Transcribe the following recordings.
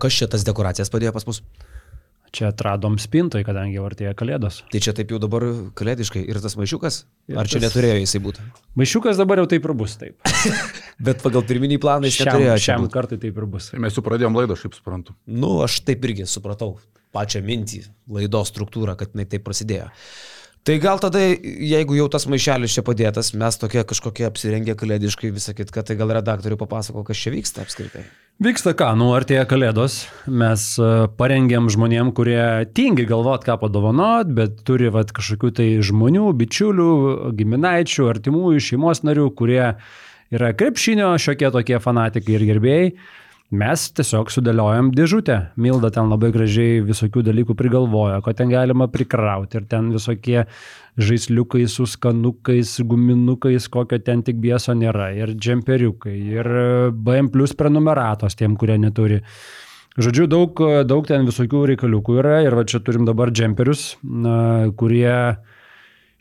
kas čia tas dekoracijas padėjo pas mus? Čia atradom spintoj, kadangi jau artėja kalėdos. Tai čia taip jau dabar kalėdiškai. Ir tas maišiukas? Ir Ar čia tas- neturėjo jisai būti? Maišiukas dabar jau taip ir bus, taip. Bet pagal pirminį planą jis Šiam, neturėjo čia šiam kartui taip ir bus. Tai mes jau pradėjom laidą, aš kaip suprantu. Nu, aš taip irgi supratau pačią mintį, laidos struktūrą, kad jinai taip prasidėjo. Tai gal tada, jeigu jau tas maišelis čia padėtas, mes tokie kažkokie apsirengę kalėdiškai visą kitką, tai gal redaktoriui papasako, kas čia vyksta apskritai. Vyksta ką, nu artėja kalėdos, mes e, parengėm žmonėm, kurie tingi galvot, ką padovanot, bet turi vat, kažkokių tai žmonių, bičiulių, giminaičių, artimųjų, šeimos narių, kurie yra krepšinio šiokie tokie fanatikai ir gerbėjai. Mes tiesiog sudėliojam dėžutę. Milda ten labai gražiai visokių dalykų prigalvojo, ko ten galima prikrauti. Ir ten visokie žaisliukai su skanukais, guminukais, kokio ten tik bieso nėra. Ir džemperiukai, ir BM plus prenumeratos tiem, kurie neturi. Žodžiu, daug, daug ten visokių reikaliukų yra. Ir va čia turim dabar džemperius, kurie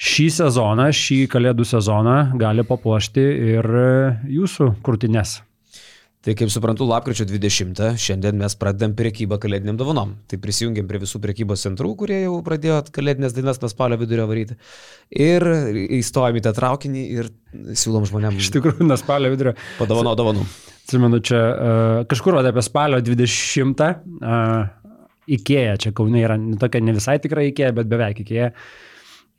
šį sezoną, šį kalėdų sezoną gali papuošti ir jūsų krūtines. Tai kaip suprantu, lapkričio 20 šiandien mes pradedam priekybą kalėdiniam dovanom. Tai prisijungiam prie visų priekybos centrų, kurie jau pradėjo kalėdinės dainas nuo spalio vidurio varyti. Ir įstojom į tą traukinį ir siūlom Iš žmonėms tikrųjų, nuo spalio vidurio. padovano dovanų. Atsimenu, čia uh, kažkur vat apie spalio 20 uh, Ikėja, čia Kaunai yra ne tokia ne visai tikra Ikėja, bet beveik Ikėja.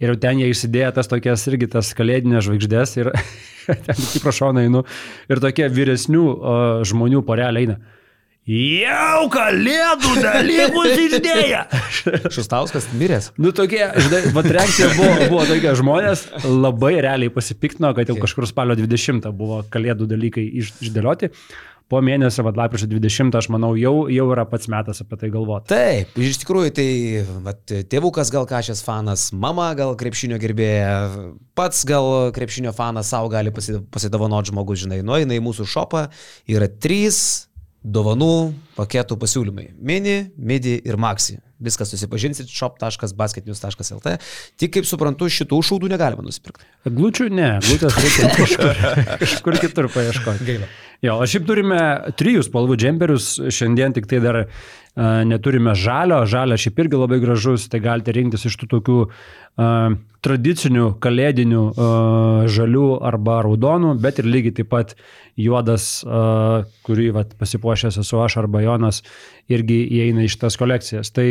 Ir ten jie išsidėjo tas tokias irgi tas kalėdinės žvaigždės ir ten tik pro šoną einu. Ir tokie vyresnių uh, žmonių porelė eina. Jau kalėdų dalykus išdėję. Šustauskas miręs. Nu tokie, žinai, vat reakcija buvo, buvo tokia, žmonės labai realiai pasipiktino, kad jau kažkur spalio 20 buvo kalėdų dalykai iš, išdėlioti. Po mėnesio, vad lapkričio 20, aš manau, jau, jau yra pats metas apie tai galvoti. Taip, iš tikrųjų, tai vat, tėvukas gal kažkas fanas, mama gal krepšinio gerbėja, pats gal krepšinio fanas savo gali pasi- pasidovanot žmogus, žinai, nueina į mūsų šopą, yra trys dovanų paketų pasiūlymai. Mini, midi ir maxi. Viską susipažinsit shop.basketnews.lt. Tik kaip suprantu, šitų šaudų negalima nusipirkti. Glučių ne, glutės reikia kažkur, kažkur kitur paieškoti. Gaila. Jo, o šiaip turime trijų spalvų džemperius, šiandien tik tai dar neturime žalio, žalio šiaip irgi labai gražus, tai galite rinktis iš tų tokių uh, tradicinių kalėdinių uh, žalių arba raudonų, bet ir lygiai taip pat juodas, uh, kurį vat, pasipuošęs esu aš arba Jonas, irgi įeina iš tas kolekcijas. Tai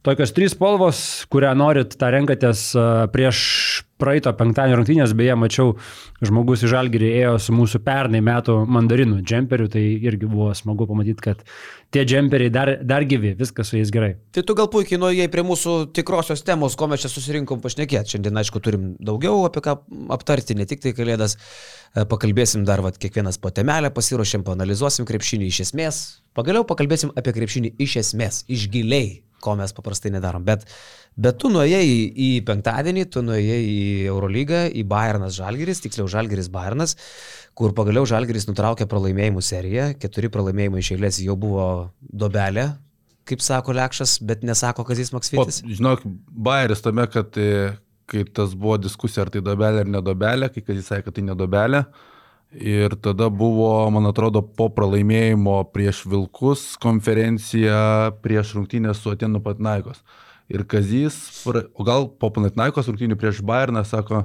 Tokios trys spalvos, kurią norit, tą renkatės prieš praeito penktadienio rungtynės, beje, mačiau, žmogus į Žalgirį ėjo su mūsų pernai metų mandarinų džemperiu, tai irgi buvo smagu pamatyti, kad tie džemperiai dar, dar gyvi, viskas su jais gerai. Tai tu gal puikiai nuėjai prie mūsų tikrosios temos, ko mes čia susirinkom pašnekėti. Šiandien, aišku, turim daugiau apie ką aptarti, ne tik tai kalėdas. E, Pakalbėsim dar, vad, kiekvienas po temelę pasiruošėm, panalizuosim krepšinį iš esmės. Pagaliau pakalbėsim apie krepšinį iš esmės, iš giliai, ko mes paprastai nedarom. Bet, bet tu nuėjai į, į penktadienį, tu nuėjai į Eurolygą, į Bayernas Žalgiris, tiksliau Žalgiris Bayernas, kur pagaliau Žalgiris nutraukė pralaimėjimų seriją. Keturi pralaimėjimai iš eilės jau buvo dobelė, kaip sako Lekšas, bet nesako Kazis O, Maksvitis. žinok, bairis tame, kad e, kai tas buvo diskusija, ar tai dobelė ar nedobelė, kai kas jis sakė, kad tai nedobelė. Ir tada buvo, man atrodo, po pralaimėjimo prieš Vilkus konferencija prieš rungtynę su Atėnų Patnaikos. Ir Kazys, o gal po Patnaikos rungtynių prieš Bayerną, sako,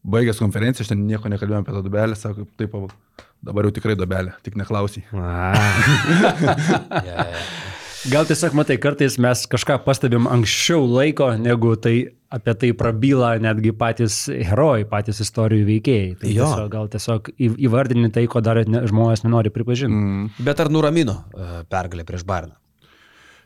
baigęs konferenciją, aš ten nieko nekalbėjom apie tą dobelę, sako, taip, dabar jau tikrai dobelė, tik neklausy. Gal tiesiog matai, kartais mes kažką pastebim anksčiau laiko, negu tai apie tai prabyla netgi patys herojai, patys istorijų veikėjai. Tai Jo. tiesiog, gal tiesiog į- įvardini tai, ko dar ne, žmonės nenori pripažinti. Mm. Bet ar nuramino e, pergalę prieš Bayerną?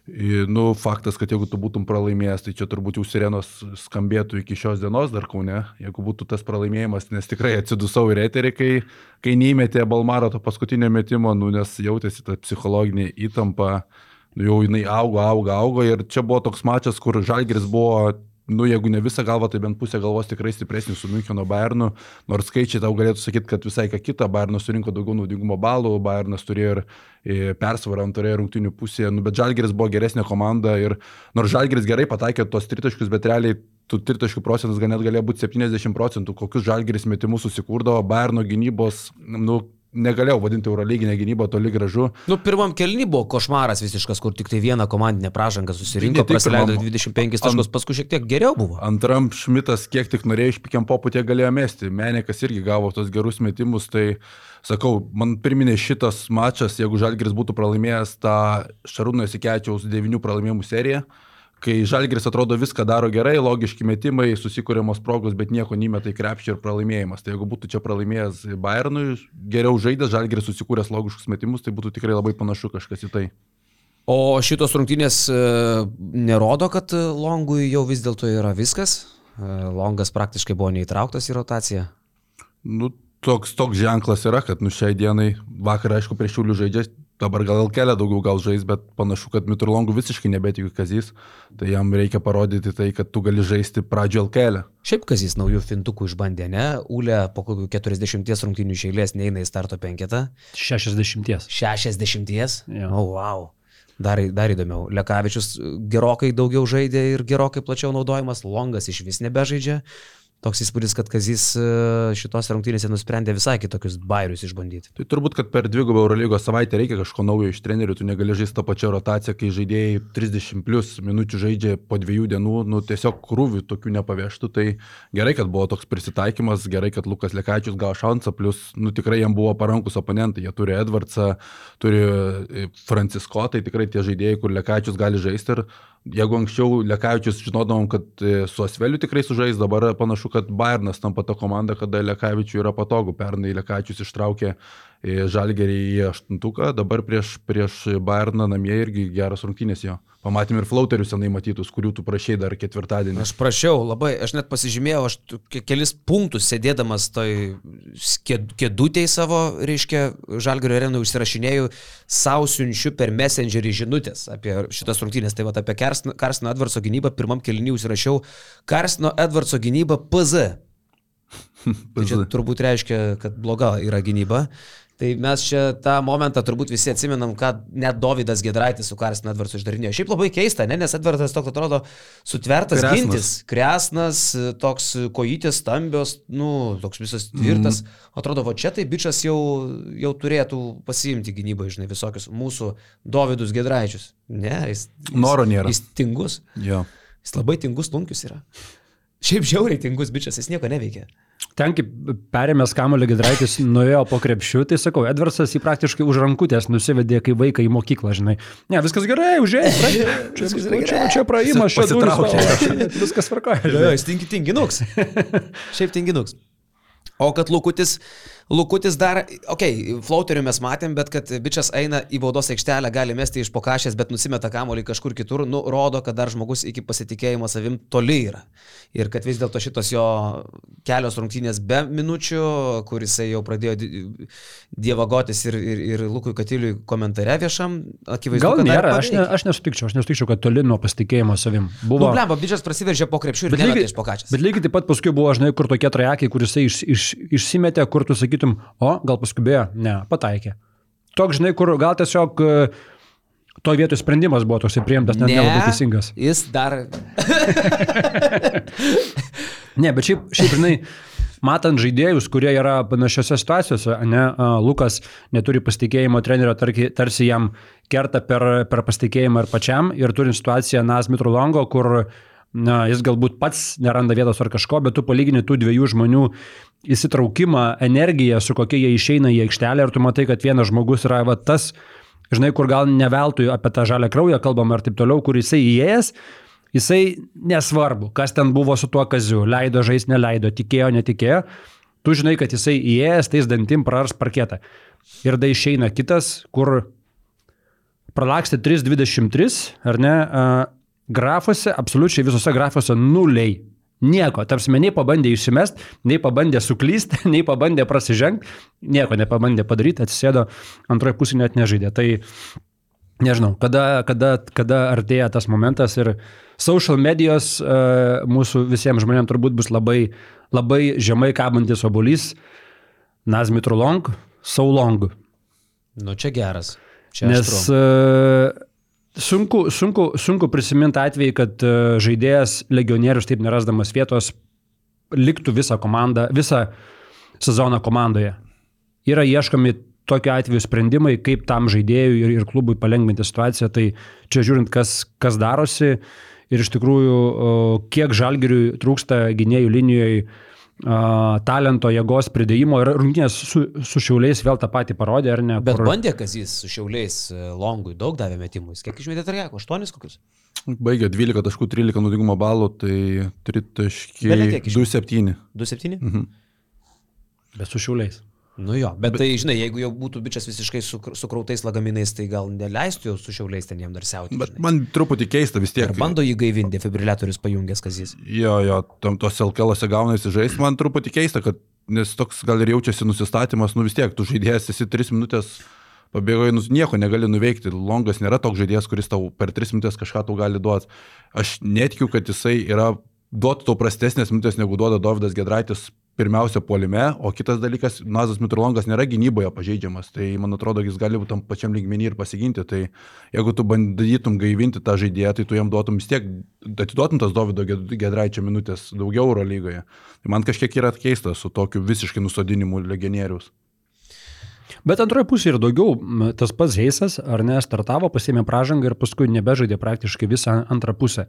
I, Nu, faktas, kad jeigu tu būtum pralaimėjęs, tai čia turbūt jau sirenos skambėtų iki šios dienos dar kaune, jeigu būtų tas pralaimėjimas, nes tikrai atsidusau į eterį, kai, kai neįmetė Balmaro to paskutinio metimo, nu, nes jautėsi ta psichologinė įtampa, nu, jau jinai augo, augo, augo ir čia buvo toks mačas, kur Žalgiris buvo nu, jeigu ne visą galvą, tai bent pusę galvos tikrai stipresnis su Müncheno Bayernu, nors skaičiai tau galėtų sakyti, kad visai ką kitą, Bayernas surinko daugiau naudingumo balų, Bayernas turėjo ir e, persvarą antroje rungtinių pusėje, nu, bet Žalgeris buvo geresnė komanda ir nors Žalgeris gerai pataikė tos tritaškius, bet realiai tų tritaškių procentas gal net galėjo būti 70 procentų, kokius Žalgeris metimus susikūrdavo, Bayerno gynybos, nu, negalėjau vadinti Eurolyginę gynybą toli gražu. Nu, pirmam kelny buvo košmaras visiškas, kur tik tai vieną komandinę pražangą susirinko, tik praleido pirmam. 25 taškus, paskui šiek tiek geriau buvo. Antram Šmitas kiek tik norėjo išpikiam poputė galėjo mesti. Menikas irgi gavo tos gerus metimus, tai sakau, man priminė šitas mačas, jeigu Žalgiris būtų pralaimėjęs tą Šarūno Sikečiaus devinių pralaimėjimų seriją, kai Žalgiris atrodo viską daro gerai, logiški metimai, susikūriamos progos, bet nieko nemeta į krepšį ir pralaimėjimas. Tai jeigu būtų čia pralaimėjęs Bayernui, geriau žaidęs, Žalgiris susikūręs logiškus metimus, tai būtų tikrai labai panašu kažkas į tai. O šitos rungtynės e, nerodo, kad Longui jau vis dėlto yra viskas. E, Longas praktiškai buvo neįtrauktas į rotaciją. Nu, toks, toks ženklas yra, kad nu šiai dienai, vakar aišku prieš šiulių žaidžia, dabar gal kelia daugiau gal žais, bet panašu, kad Miturlongų visiškai nebetikiu kazys, tai jam reikia parodyti tai, kad tu gali žaisti pradžio LKL. Šiaip kazys naujų fintukų išbandė, ne? Ulė po kokių 40 rungtynių iš eilės neina į starto penketą. 60. 60? Jo. O, oh, wow. Dar, dar įdomiau. Lekavičius gerokai daugiau žaidė ir gerokai plačiau naudojamas, Longas iš vis nebežaidžia. Toks įspūdis, kad Kazys e, šitos rungtynėse nusprendė visai kitokius bairius išbandyti. Tai turbūt, kad per dvigubą Eurolygos savaitę reikia kažko naujo iš trenerių, tu negali žaisti tą pačią rotaciją, kai žaidėjai 30 plus minučių žaidžia po dviejų dienų, nu tiesiog krūvių tokių nepaveštų. Tai gerai, kad buvo toks prisitaikymas, gerai, kad Lukas Lekačius gavo šansą, plus nu, tikrai jam buvo parankus oponentai, jie turi Edvardsą, turi e, Francisko, tai tikrai tie žaidėjai, kur Lekačius gali žaisti ir jeigu anksčiau Lekavičius žinodavom, kad e, su Asveliu tikrai sužais, dabar panašu, kad Bayernas tampa ta komanda, kada Lekavičiui yra patogu. Pernai Lekavičius ištraukė Žalgerį į aštuntuką, dabar prieš, prieš Bayerną namie irgi geras rungtynės jo. Pamatėm ir flauterius senai matytus, kurių tu prašai dar ketvirtadienį. Aš prašiau labai, aš net pasižymėjau, aš kelis punktus sėdėdamas toj kėdutėj savo, reiškia, Žalgirio arenų užsirašinėjau, savo siunčiu per messengerį žinutės apie šitas rungtynės. Tai va apie Karsino Edvardso gynybą pirmam kelniui užsirašiau Karsino Edvardso gynybą PZ. Tai čia turbūt reiškia, kad bloga yra gynyba. Tai mes čia tą momentą turbūt visi atsimenam, kad net Davidas Gedraitis su Karsinu Edvardsu išdarinėjo. Šiaip labai keista, ne? nes Edvardas toks atrodo sutvertas Kresnas. gintis, kresnas, toks kojytės stambios, nu, toks visas tvirtas. Mm. Atrodo, va čia tai bičias jau, jau turėtų pasiimti gynybą, žinai, visokius mūsų Davidus Gedraičius. Ne, jis, jis, Noro nėra. Jis tingus. Jo. Jis labai tingus lunkius yra. Šiaip žiauriai tingus bičias, jis nieko neveikia. Ten, kaip perėmęs kamulio Gidraitis, nuėjo po krepšiu, tai sakau, Edvarsas jį praktiškai už rankutės nusivedė kaip vaiką į mokyklą, žinai. Ne, viskas gerai, užėjai, čia, Viskas čia, čia, gerai. čia praėjimas, čia va, viskas tvarkoja. Jis tingi tinginuks. Šiaip tinginuks. O kad Lukutis, Lukutis dar, okei, okay, flauterių mes matėm, bet kad bičias eina į baudos aikštelę, gali mesti iš pokašės, bet nusimeta kamolį kažkur kitur, nu, rodo, kad dar žmogus iki pasitikėjimo savim toli yra. Ir kad vis dėlto šitos jo kelios rungtynės be minučių, kuris jau pradėjo di- dievagotis ir, ir, ir Lukui Katiliui komentare viešam, akivaizdu, Gal nėra, aš, ne, aš nesutikčiau, aš nesutikčiau, kad toli nuo pasitikėjimo savim. Buvo. Nu, blemba, bičias prasiveržė po krepšių ir Bet lygiai, iš pokašės. bet lygiai taip pat paskui buvo, žinai, kur tokie trajekai, kur jisai iš, iš, išsimetė, kur tu sakytum, o gal paskubėjo, ne, pataikė. Toks, žinai, kur gal tiesiog e, to vietoj sprendimas buvo toksai priimtas, net nelabai teisingas. Jis dar. Ne, bet šiaip, šiaip žinai, matant žaidėjus, kurie yra panašiose situacijose, ne, Lukas neturi pasitikėjimo trenerio, tarsi jam kerta per, per pasitikėjimą ir pačiam, ir turint situaciją Nas Mitrolongo, kur na, jis galbūt pats neranda vietos ar kažko, bet tu palygini tų dviejų žmonių įsitraukimą, energiją, su kokia jie išeina į aikštelę ir tu matai, kad vienas žmogus yra va, tas, žinai, kur gal neveltui apie tą žalę kraują kalbam ir taip toliau, kur jisai įėjęs, jisai nesvarbu, kas ten buvo su tuo kaziu, leido žaisti, neleido, tikėjo, netikėjo, tu žinai, kad jisai įėjęs, tais dantim prars parketą. Ir tada išeina kitas, kur pralaksti 3.23, ar ne, grafuose, absoliučiai visose grafuose nuliai. Nieko, tarsi nei pabandė išsimest, nei pabandė suklysti, nei pabandė prasižengti, nieko nepabandė padaryti, atsisėdo, antroji pusė net nežaidė. Tai nežinau, kada, kada, kada artėja tas momentas ir social medijos uh, mūsų visiems žmonėms turbūt bus labai, labai žemai kabantis obolys, Nazmitrulong, Saulong. Nu, čia geras. Čia Nes uh, sunku, sunku, sunku prisiminti atvejį, kad uh, žaidėjas legionierius taip nerasdamas vietos liktų visą komandą, visą sezoną komandoje. Yra ieškomi tokiu atveju sprendimai, kaip tam žaidėjui ir, ir klubui palengvinti situaciją, tai čia žiūrint, kas, kas darosi ir iš tikrųjų, kiek žalgiriui trūksta gynėjų linijoje talento, jėgos pridėjimo ir rungtynės su, su šiauliais vėl tą patį parodė, ar ne? Bet kur... bandė, kas jis su šiauliais e, longui daug davė metimų. Kiek išmetė Tarjako? 8 kokius? Baigė 12 taškų 13 naudingumo balų, tai 3 taškai 2-7. 2-7? Mhm. Bet su šiauliais. Nu jo, bet, bet tai, žinai, jeigu jau būtų bičias visiškai su, sukrautais lagaminais, tai gal neleistų jau su šiauliais ten jam dar siauti. Bet žinai. man truputį keista vis tiek. Ar bando jį gaivinti, defibriliatorius pajungęs, kas jis. Jo, jo, tam tos LKLose gaunasi žaisti, man truputį keista, kad, nes toks gal ir jaučiasi nusistatymas, nu vis tiek, tu žaidėjas esi 3 minutės pabėgoji, nu, nieko negali nuveikti. Longas nėra toks žaidėjas, kuris tau per 3 minutės kažką tau gali duoti. Aš netikiu, kad jisai yra duotų tau prastesnės minutės negu duoda Dovydas Gedraitis pirmiausia puolime, o kitas dalykas, Nazas Mitrolongas nėra gynyboje pažeidžiamas, tai man atrodo, jis gali būti tam pačiam lygmenį ir pasiginti, tai jeigu tu bandytum gaivinti tą žaidėją, tai tu jam duotum vis tiek, atiduotum tas Davido Gedraičio minutės daugiau Euro lygoje. Tai man kažkiek yra keista su tokiu visiškai nusodinimu legionierius. Bet antroje pusėje ir daugiau tas pats Heisas, ar ne, startavo, pasėmė pražangą ir paskui nebežaidė praktiškai visą antrą pusę.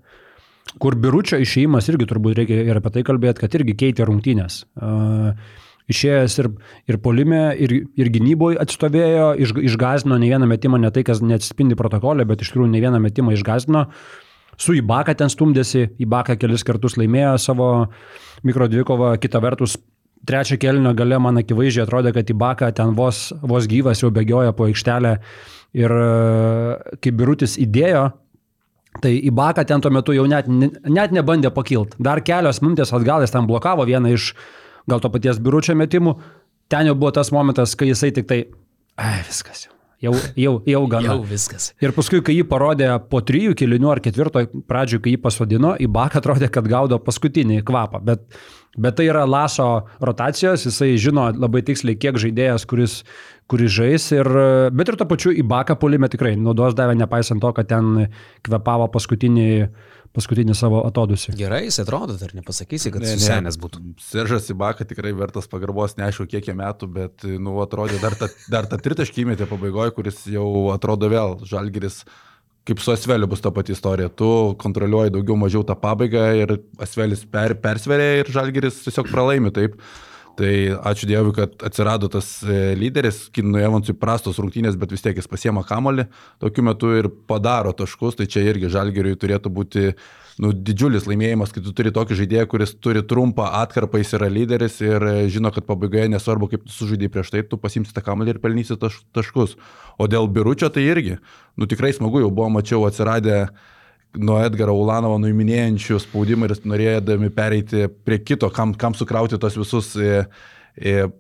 Kur biručio išėjimas irgi turbūt reikia ir apie tai kalbėti, kad irgi keitė rungtynės. Uh, išėjęs ir, ir polime, ir, ir gynyboje atstovėjo, iš, išgazino ne vieną metimą, ne tai, kas neatsispindi protokolė, bet iš tikrųjų ne vieną metimą išgazino. Su Ibaka ten stumdėsi, Ibaka kelis kartus laimėjo savo mikrodvikovą, kita vertus trečio kelnio gale man akivaizdžiai atrodė, kad Ibaka ten vos, vos gyvas jau bėgioja po aikštelę ir kai Birutis įdėjo Tai Ibaka ten tuo metu jau net, net nebandė pakilti. Dar kelios minutės atgal jis ten blokavo vieną iš gal to paties biuručio metimų. Ten jau buvo tas momentas, kai jisai tik tai, ai, viskas jau. Jau, jau, jau gana. Jau viskas. Ir paskui, kai jį parodė po trijų kilinių ar ketvirto pradžių, kai jį pasodino, į baką atrodė, kad gaudo paskutinį kvapą. Bet, bet tai yra laso rotacijos, jisai žino labai tiksliai, kiek žaidėjas, kuris kuris žais. Ir, bet ir to pačiu į baką polime tikrai naudos davė, nepaisant to, kad ten kvepavo paskutinį paskutinį savo atodusį. Gerai, jis atrodo, dar nepasakysi, kad ne, susenęs būtų. Seržas Ibaka tikrai vertas pagarbos, neaišku kiek jie metų, bet, nu, atrodė dar tą, dar tą tritaškį įmetė pabaigoje, kuris jau atrodo vėl žalgeris kaip su Asveliu bus ta pati istorija. Tu kontroliuoji daugiau mažiau tą pabaigą ir Asvelis per, persveria ir Žalgeris tiesiog pralaimi taip. Tai ačiū Dievui, kad atsirado tas e, lyderis, Kinui Evansui prastos rungtynės, bet vis tiek jis pasiema kamolį, tokiu metu ir padaro taškus, tai čia irgi žalgeriui turėtų būti nu, didžiulis laimėjimas, kai tu turi tokį žaidėją, kuris turi trumpą atkarpą, jis yra lyderis ir e, žino, kad pabaigoje nesvarbu, kaip sužaidai prieš tai, tu pasimsi tą kamalį ir pelnysi taš, taškus. O dėl biručio tai irgi, nu tikrai smagu, jau buvo, mačiau, atsiradę nuo Edgaro Ulanovo nuiminėjančių spaudimą ir norėdami pereiti prie kito, kam, kam sukrauti tos visus e,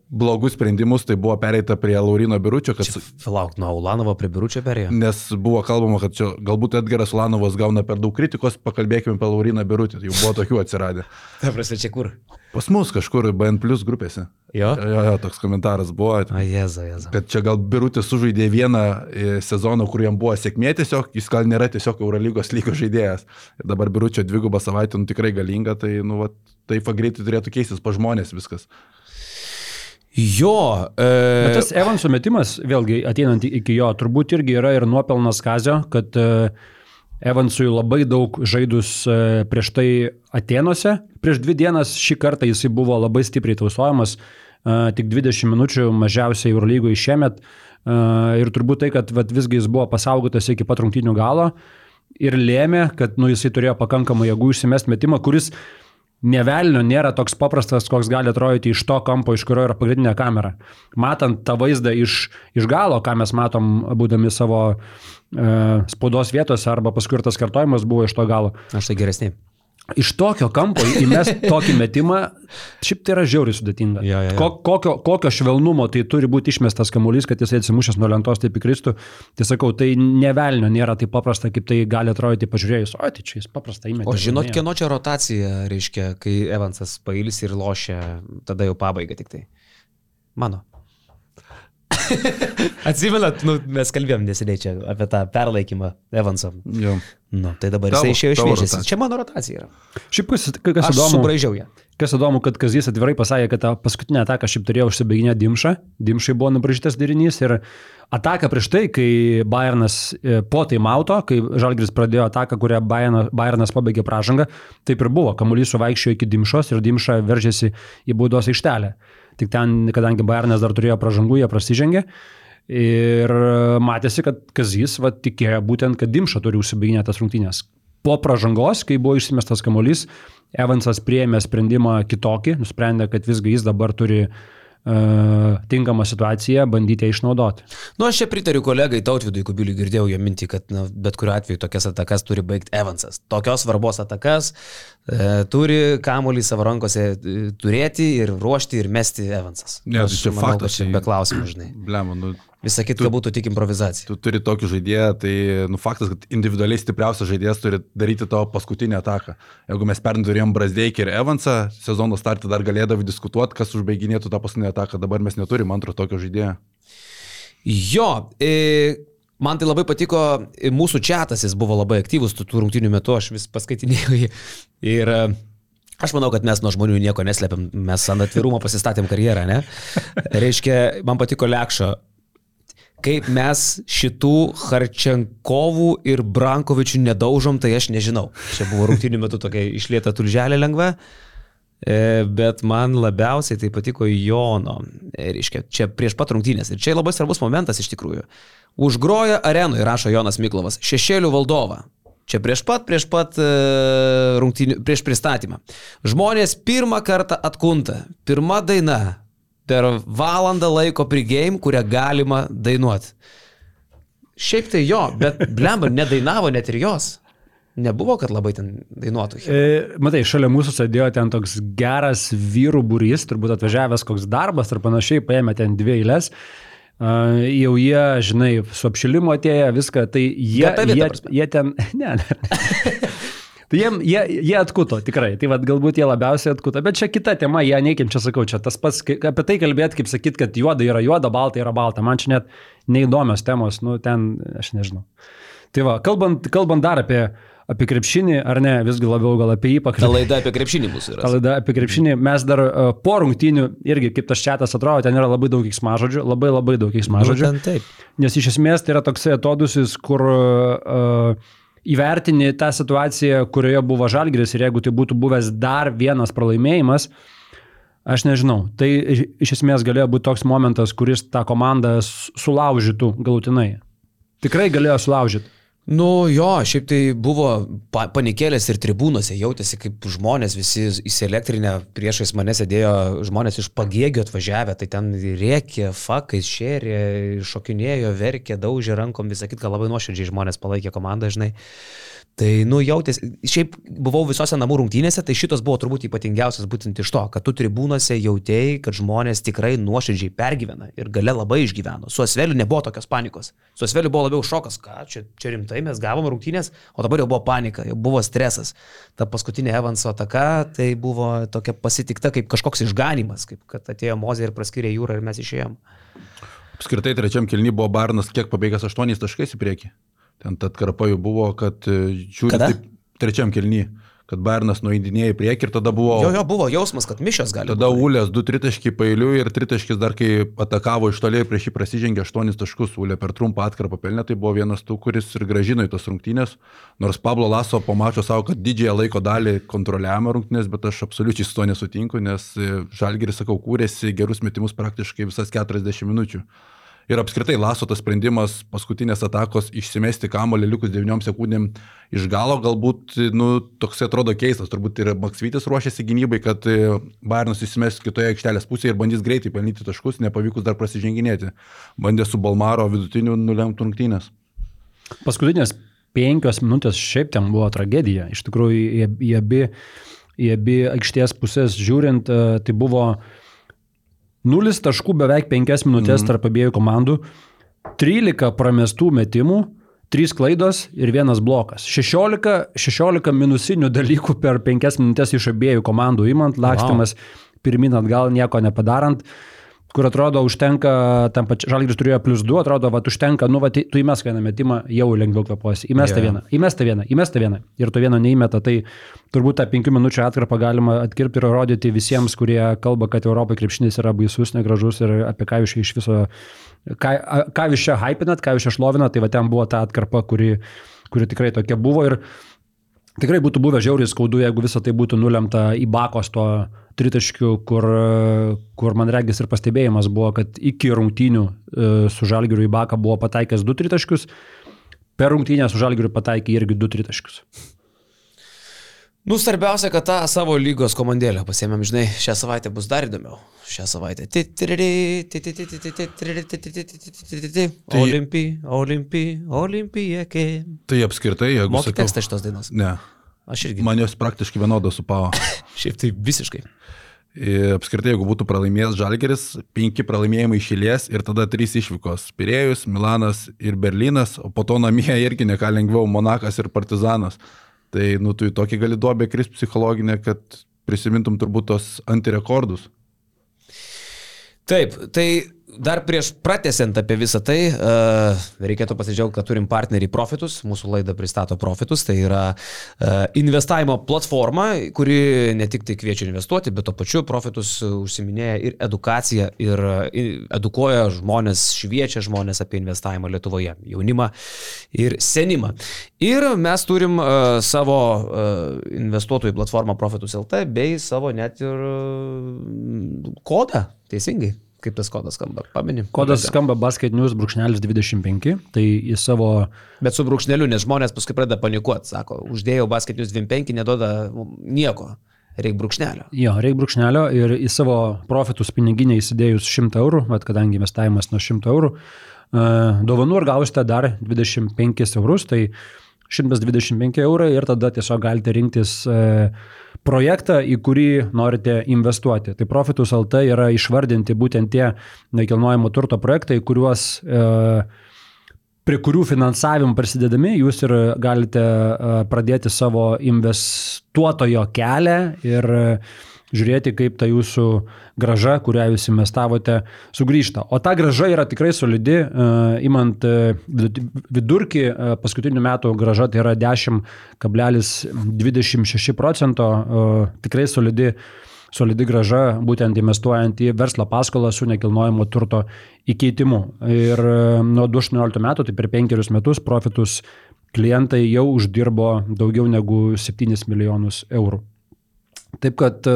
blogus sprendimus, tai buvo pereita prie Laurino Biručio. Kad... Lauk, nuo Ulanovo prie Biručio perėjo. Nes buvo kalbama, kad čia galbūt Edgaras Ulanovas gauna per daug kritikos, pakalbėkime apie Lauriną Birutį, jau buvo tokių atsiradę. Ta prasme, čia kur? Pas mus kažkur BN Plus grupėse. Jo? Jo, jo, toks komentaras buvo. A, jezu, jezu. Kad čia gal Birutis sužaidė vieną e, sezoną, kur jam buvo sėkmė tiesiog, jis gal nėra tiesiog Eurolygos lygos žaidėjas. Ir dabar Biručio dvigubą savaitę, nu tikrai galinga, tai, nu, va, taip greitai turėtų keistis pa žmonės viskas. Jo. E... Bet tas Evanso metimas, vėlgi ateinant iki jo, turbūt irgi yra ir nuopelnas Kazio, kad e, Evansui labai daug žaidus e, prieš tai Atenuose. Prieš dvi dienas šį kartą jisai buvo labai stipriai tausojamas, e, tik 20 minučių mažiausiai Eurolygoje šiemet. Ir turbūt tai, kad vat, visgi jis buvo pasaugotas iki pat rungtinių galo ir lėmė, kad nu, jisai turėjo pakankamai jėgų išsimest metimą, kuris nevelnio nėra toks paprastas, koks gali atrodyti iš to kampo, iš kurio yra pagrindinė kamera. Matant tą vaizdą iš, iš galo, ką mes matom, būdami savo e, spaudos vietose, arba paskui ir tas kartojimas buvo iš to galo. Aš tai geresnė. Iš tokio kampo įmest tokį metimą, šiaip tai yra žiauriai sudėtinga. Ja, ja, ja. Ko, kokio, kokio švelnumo tai turi būti išmestas kamuolys, kad jisai atsimušęs nuo lentos taip įkristų. Tai sakau, tai nevelnio nėra taip paprasta, kaip tai gali atrodyti pažiūrėjus. O, tai čia jis paprastai įmetė. O žinot, kieno čia rotacija reiškia, kai Evansas pailsi ir lošia, tada jau pabaiga tik tai. Mano. Atsimenat, nu, mes kalbėjom neseniai čia apie tą perlaikymą Evanso. Jo. Nu, tai dabar Tavo- jisai išėjo iš vėžės. Čia mano rotacija yra. Šiaip kas, kas Aš įdomu, subraižiau ją. kas įdomu, kad Kazys atvirai pasakė, kad tą paskutinę ataką šiaip turėjo užsibaiginę Dimšą. Dimšai buvo nubražytas derinys ir ataka prieš tai, kai Bayernas e, po taimauto, kai Žalgris pradėjo ataką, kurią Bayernas, Bayernas pabaigė pražangą, taip ir buvo. Kamuolys suvaikščiojo iki Dimšos ir Dimša veržėsi į baudos aikštelę. Tik ten, kadangi Bayernas dar turėjo pražangų, jie prasižengė. Ir matėsi, kad Kazys va, tikėjo būtent, kad Dimša turi užsibaiginę tas rungtynės. Po pražangos, kai buvo išsimestas kamuolys, Evansas priėmė sprendimą kitokį, nusprendė, kad visgi jis dabar turi uh, tinkamą situaciją bandyti išnaudoti. Nu, aš čia pritariu kolegai Tautvidui Kubiliui, girdėjau jo mintį, kad na, bet kuriuo atveju tokias atakas turi baigti Evansas. Tokios svarbos atakas e, turi kamuolį savo rankose e, turėti ir ruošti ir mesti Evansas. Ne, tai Aš čia manau, faktas, Čia tai- be klausimų, žinai. Blem, nu, Visa kita būtų tik improvizacija. tu turi tokį žaidėją, tai nu, faktas, kad individualiai stipriausias žaidėjas turi daryti tavo paskutinę ataką. Jeigu mes pernai turėjom Brasdeikį ir Evansą, sezono startą dar galėdavo diskutuoti, kas užbaiginėtų tą paskutinę ataką, dabar mes neturim antro tokio žaidėjo. Jo, e, man tai labai patiko, e, mūsų čatas, jis buvo labai aktyvus tų tų rungtynių metu, aš vis paskaitinėjau jį. Ir e, aš manau, kad mes nuo žmonių nieko neslėpiam, mes ant atvirumo pasistatėm karjerą, ne? Reiškia, man patiko Lekšo. Kaip mes šitų Harčenkovų ir Brankovičių nedaužom, tai aš nežinau. Čia buvo rungtynių metu tokia išlieta tulželė lengva. E, Bet man labiausiai tai patiko Jono. E, Reiškia, čia prieš pat rungtynės. Ir čia labai svarbus momentas iš tikrųjų. Užgroja arenoje, rašo Jonas Miklovas, šešėlių valdovą. Čia prieš pat, prieš pat e, rungtynių, prieš pristatymą. Žmonės pirmą kartą atkunta. Pirma daina per valandą laiko pregame, kurią galima dainuoti. Šiaip tai jo, bet blemba nedainavo net ir jos. Nebuvo, kad labai ten dainuotų. E, matai, šalia mūsų sėdėjo ten toks geras vyrų būrys, turbūt atvažiavęs koks darbas ar panašiai, paėmė ten dvi eilės. Uh, jau jie, žinai, su apšilimu atėjo, viską, tai jie, vieta, jie, jie ten, ne, ne. Tai jie, jie, jie atkuto, tikrai. Tai vad galbūt jie labiausiai atkuto. Bet čia kita tema, jie neikim čia sakau, čia tas pats, apie tai kalbėti, kaip sakyt, kad juoda yra juoda, balta yra balta. Man čia net neįdomios temos, nu ten, aš nežinau. Tai va, kalbant, kalbant dar apie, apie krepšinį, ar ne, visgi labiau gal apie jį Ta pakalbėti. laida apie krepšinį Ta yra. laida apie krepšinį, mes dar uh, po rungtynių, irgi kaip tas čatas atrodo, ten yra labai daug įsmažodžių, labai labai daug įsmažodžių. Būtent taip. Nes iš esmės tai yra toksai atodusis, kur uh, įvertini tą situaciją, kurioje buvo Žalgiris ir jeigu tai būtų buvęs dar vienas pralaimėjimas, aš nežinau. Tai iš- esmės galėjo būti toks momentas, kuris tą komandą sulaužytų galutinai. Tikrai galėjo sulaužyti. Nu jo, šiaip tai buvo pa panikėlės ir tribūnose, jautėsi kaip žmonės visi įsielektrinę, priešais mane sėdėjo žmonės iš pagėgio atvažiavę, tai ten rėkė, fakais šėrė, šokinėjo, verkė, daužė rankom, visą kitką labai nuoširdžiai žmonės palaikė komandą, žinai. Tai, nu, jautėsi, šiaip buvau visose namų rungtynėse, tai šitos buvo turbūt ypatingiausias būtent iš to, kad tu tribūnose jautėjai, kad žmonės tikrai nuoširdžiai pergyvena ir gale labai išgyveno. Su Asveliu nebuvo tokios panikos. Su Asveliu buvo labiau šokas, ką čia, čia rimtai mes gavom rungtynės, o dabar jau buvo panika, jau buvo stresas. Ta paskutinė Evanso ataka, tai buvo tokia pasitikta kaip kažkoks išganimas, kaip kad atėjo Mozė ir praskyrė jūrą ir mes išėjom. Apskritai trečiam kelny buvo Barnas kiek pabėgęs 8 taškais į priekį. Ten tad karpa jau buvo, kad e, žiūri Kada? taip trečiam kelny, kad Barnas nueidinėjo į priekį ir tada buvo... Jo, jo buvo jausmas, kad mišios gali. Tada būt. Ulės 2 tritaškiai pailių ir tritaškis dar kai atakavo iš toliai prieš jį prasižengė 8 taškus. Ulė per trumpą atkarpą pelnė, tai buvo vienas tų, kuris ir gražino į tas rungtynės. Nors Pablo Laso po mačo savo, kad didžiąją laiko dalį kontroliavome rungtynės, bet aš absoliučiai su to nesutinku, nes e, Žalgeris, sakau, kūrėsi gerus metimus praktiškai visas 40 minučių. Ir apskritai Laso tas sprendimas paskutinės atakos išsimesti kamolį likus 9 sekundėm iš galo galbūt, nu, toks atrodo keistas, turbūt ir Maksvytis ruošiasi gynybai, kad e, Bairnas įsimes kitoje aikštelės pusėje ir bandys greitai pelnyti taškus, nepavykus dar prasiženginėti. Bandė su Balmaro vidutiniu nulemtų rungtynės. Paskutinės penkios minutės šiaip ten buvo tragedija. Iš tikrųjų, į, į, abi, į abi aikštės pusės žiūrint, e, tai buvo nulis taškų beveik penkias minutės mm. tarp abiejų komandų, 13 pramestų metimų, 3 klaidos ir vienas blokas. 16, 16 minusinių dalykų per 5 minutės iš abiejų komandų įmant, lakstimas wow. pirmin atgal, nieko nepadarant. Kur atrodo užtenka, tam pačiam žalgris turėjo plus 2, atrodo, va, užtenka, nu, va, tu įmesk vieną metimą, jau lengviau kvepuosi. Įmesta Jo. vieną, įmesta vieną, įmesta vieną. Ir to vieno neįmeta, tai turbūt tą penkių minučių atkarpą galima atkirpti ir rodyti visiems, kurie kalba, kad Europai krepšinis yra baisus, negražus ir apie ką jūs čia iš viso, ką, ką jūs čia hypinat, ką jūs čia šlovinat, tai va ten buvo ta atkarpa, kuri, kuri tikrai tokia buvo. Ir Tikrai būtų buvę žiauriai skaudu, jeigu visą tai būtų nulemta į bakos to tritaškių, kur, kur man regis ir pastebėjimas buvo, kad iki rungtynių e, su Žalgiriu į baką buvo pataikęs du tritaškius, per rungtynę su Žalgiriu pataikė irgi du tritaškius. Nu, svarbiausia, kad tą savo lygos komandėlę pasiėmėm, žinai, šią savaitę bus dar įdomiau. Šią savaitę. Tai- Olimpi, olimpi, olimpijakė. Tai apskritai, jeigu... Moki tekstą šitos dainos. Ne. Aš irgi. Man jos praktiškai vienodos supavo. Šiaip tai visiškai. Apskritai, jeigu būtų pralaimėjęs Žalgeris, penki pralaimėjimai išėlės ir tada trys išvykos - Pirėjus, Milanas ir Berlynas, o po to namie irgi neką lengviau Monakas ir Partizanas. Tai, nu, tu į tokį gali duobę kris psichologinę, kad prisimintum turbūt tos antirekordus. Taip, tai dar prieš pratesiant apie visą tai, uh, reikėtų pasidžiaugti, kad turim partnerį Profitus, mūsų laida pristato Profitus, tai yra uh, investavimo platforma, kuri ne tik tai kviečia investuoti, bet to pačiu Profitus užsiminėja ir edukaciją, ir uh, edukuoja žmonės, šviečia žmonės apie investavimą Lietuvoje, jaunimą ir senimą. Ir mes turim uh, savo investuotojų platformą Profitus LT bei savo net ir kodą, teisingai. Kaip tas kodas skamba? Paminim. Kodas skamba Basket News brūkšnelis 25, tai į savo Bet su brūkšneliu, nes žmonės paskui pradeda panikuoti, sako, uždėjau basketinius 25, neduoda nieko, reikia brūkšnelio. Jo, reikia brūkšnelio ir į savo profitus piniginę įsidėjus 100 eurų, bet kadangi investavimas nuo 100 eurų, e, dovanų ir gausite dar 25 eurus, tai 125 eurai ir tada tiesiog galite rinktis e, projektą, į kurį norite investuoti. Tai Profitus LT yra išvardinti būtent tie nekilnojamo turto projektai, kuriuos e, prie kurių finansavimų prisidedami jūs ir galite e, pradėti savo investuotojo kelią ir žiūrėti, kaip ta jūsų graža, kurią jūs investavote, sugrįžta. O ta graža yra tikrai solidi, e, imant e, vidu- vidurkį, e, paskutinių metų graža tai yra 10,26 procento, tikrai solidi solidi graža, būtent investuojant į verslo paskolą su nekilnojamo turto įkeitimu. Ir nuo 2018 metų, tai per penkerius metus, profitus klientai jau uždirbo daugiau negu 7 milijonus eurų. Taip kad e,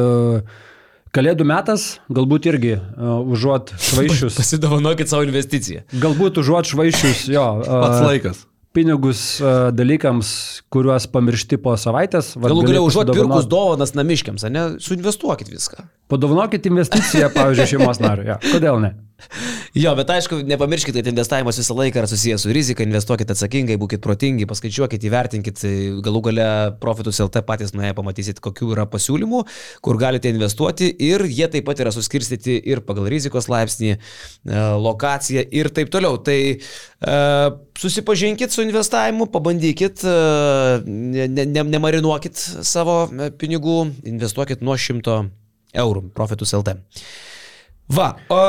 Kalėdų metas, galbūt irgi uh, užuot švaišius, Pasidovanokit savo investiciją. galbūt užuot švaišius jo Pats uh, laikas. pinigus uh, dalykams, kuriuos pamiršti po savaitės. Galų gali galia užuot pirkus dovanas namiškiams, ne? Suinvestuokit viską. Padovanokit investiciją, pavyzdžiui, šeimos nariui. Ja. Kodėl ne? Jo, bet aišku, nepamirškit, kad investavimas visą laiką yra susijęs su rizika, investuokit atsakingai, būkite protingi, paskaičiuokit, įvertinkit, galų gale profitus LT patys nuėję pamatysit, kokių yra pasiūlymų, kur galite investuoti ir jie taip pat yra suskirstyti ir pagal rizikos laipsnį, e, lokaciją ir taip toliau. Tai e, susipažinkit su investavimu, pabandykit, e, ne, ne, ne- nemarinuokit savo e, pinigų, investuokit nuo 100 eurų, profitus LT. Va, o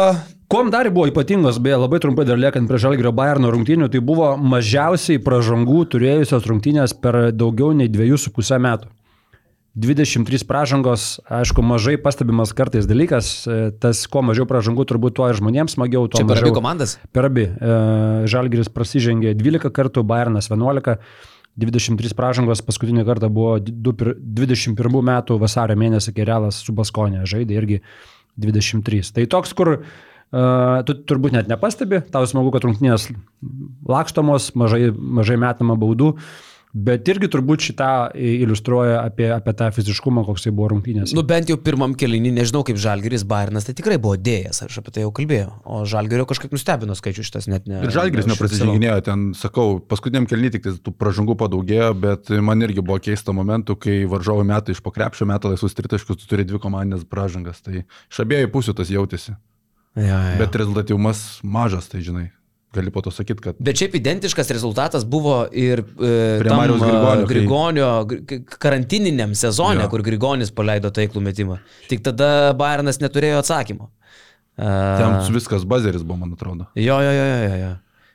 Kuom dar buvo ypatingos, beje, labai trumpai dar liekant prie Žalgirio Bayerno rungtynių, tai buvo mažiausiai pražangų turėjusios rungtynės per daugiau nei dviejų su pusę metų. 23 pražangos, aišku, mažai pastebimas kartais dalykas, e, tas kuo mažiau pražangų turbūt tuo ir žmonėms smagiau, čia per abi komandas? Per abi. E, Žalgiris prasižengė 12 kartų, Bayernas 11, 23 pražangos paskutinį kartą buvo du pir- 21 metų vasario mėnesį, kai Realas su Baskonė žaidė irgi 23. Tai toks, kur uh, tu turbūt net nepastebi, tau smagu, kad rungtynės lakštomos, mažai, mažai metama baudų, bet irgi turbūt šitą iliustruoja apie, apie tą fiziškumą, koks tai buvo rungtynės. Nu bent jau pirmam kelinį, nežinau kaip Žalgiris, Bairnas, tai tikrai buvo dėjęs, aš apie tai jau kalbėjau. O Žalgirio kažkaip nustebino skaičių šitas net ne. Ir Žalgris neužfiksavau. neprasiženginėjo, ten, sakau, paskutiniam kelnį tik tai tų pražangų padaugėjo, bet man irgi buvo keista momentų, kai varžovų metai iš pokrepšio metų laisvus tritaškus, tu turi dvi komandinės pražangas. Tai iš abiejų pusių tas jautėsi. Ja, ja. Bet, rezultatyvumas mažas, tai žinai. Gali po to sakyti, kad bet šiaip identiškas rezultatas buvo ir e, tam, a, Grigonio, kai- Grigonio gri- k- karantininiam sezone, Jo. kur Grigonis paleido taiklų metimą. Tik tada Bairnas neturėjo atsakymo. Ten Uh, viskas bazeris buvo, man atrodo. jo, jo, jo, jo, jo.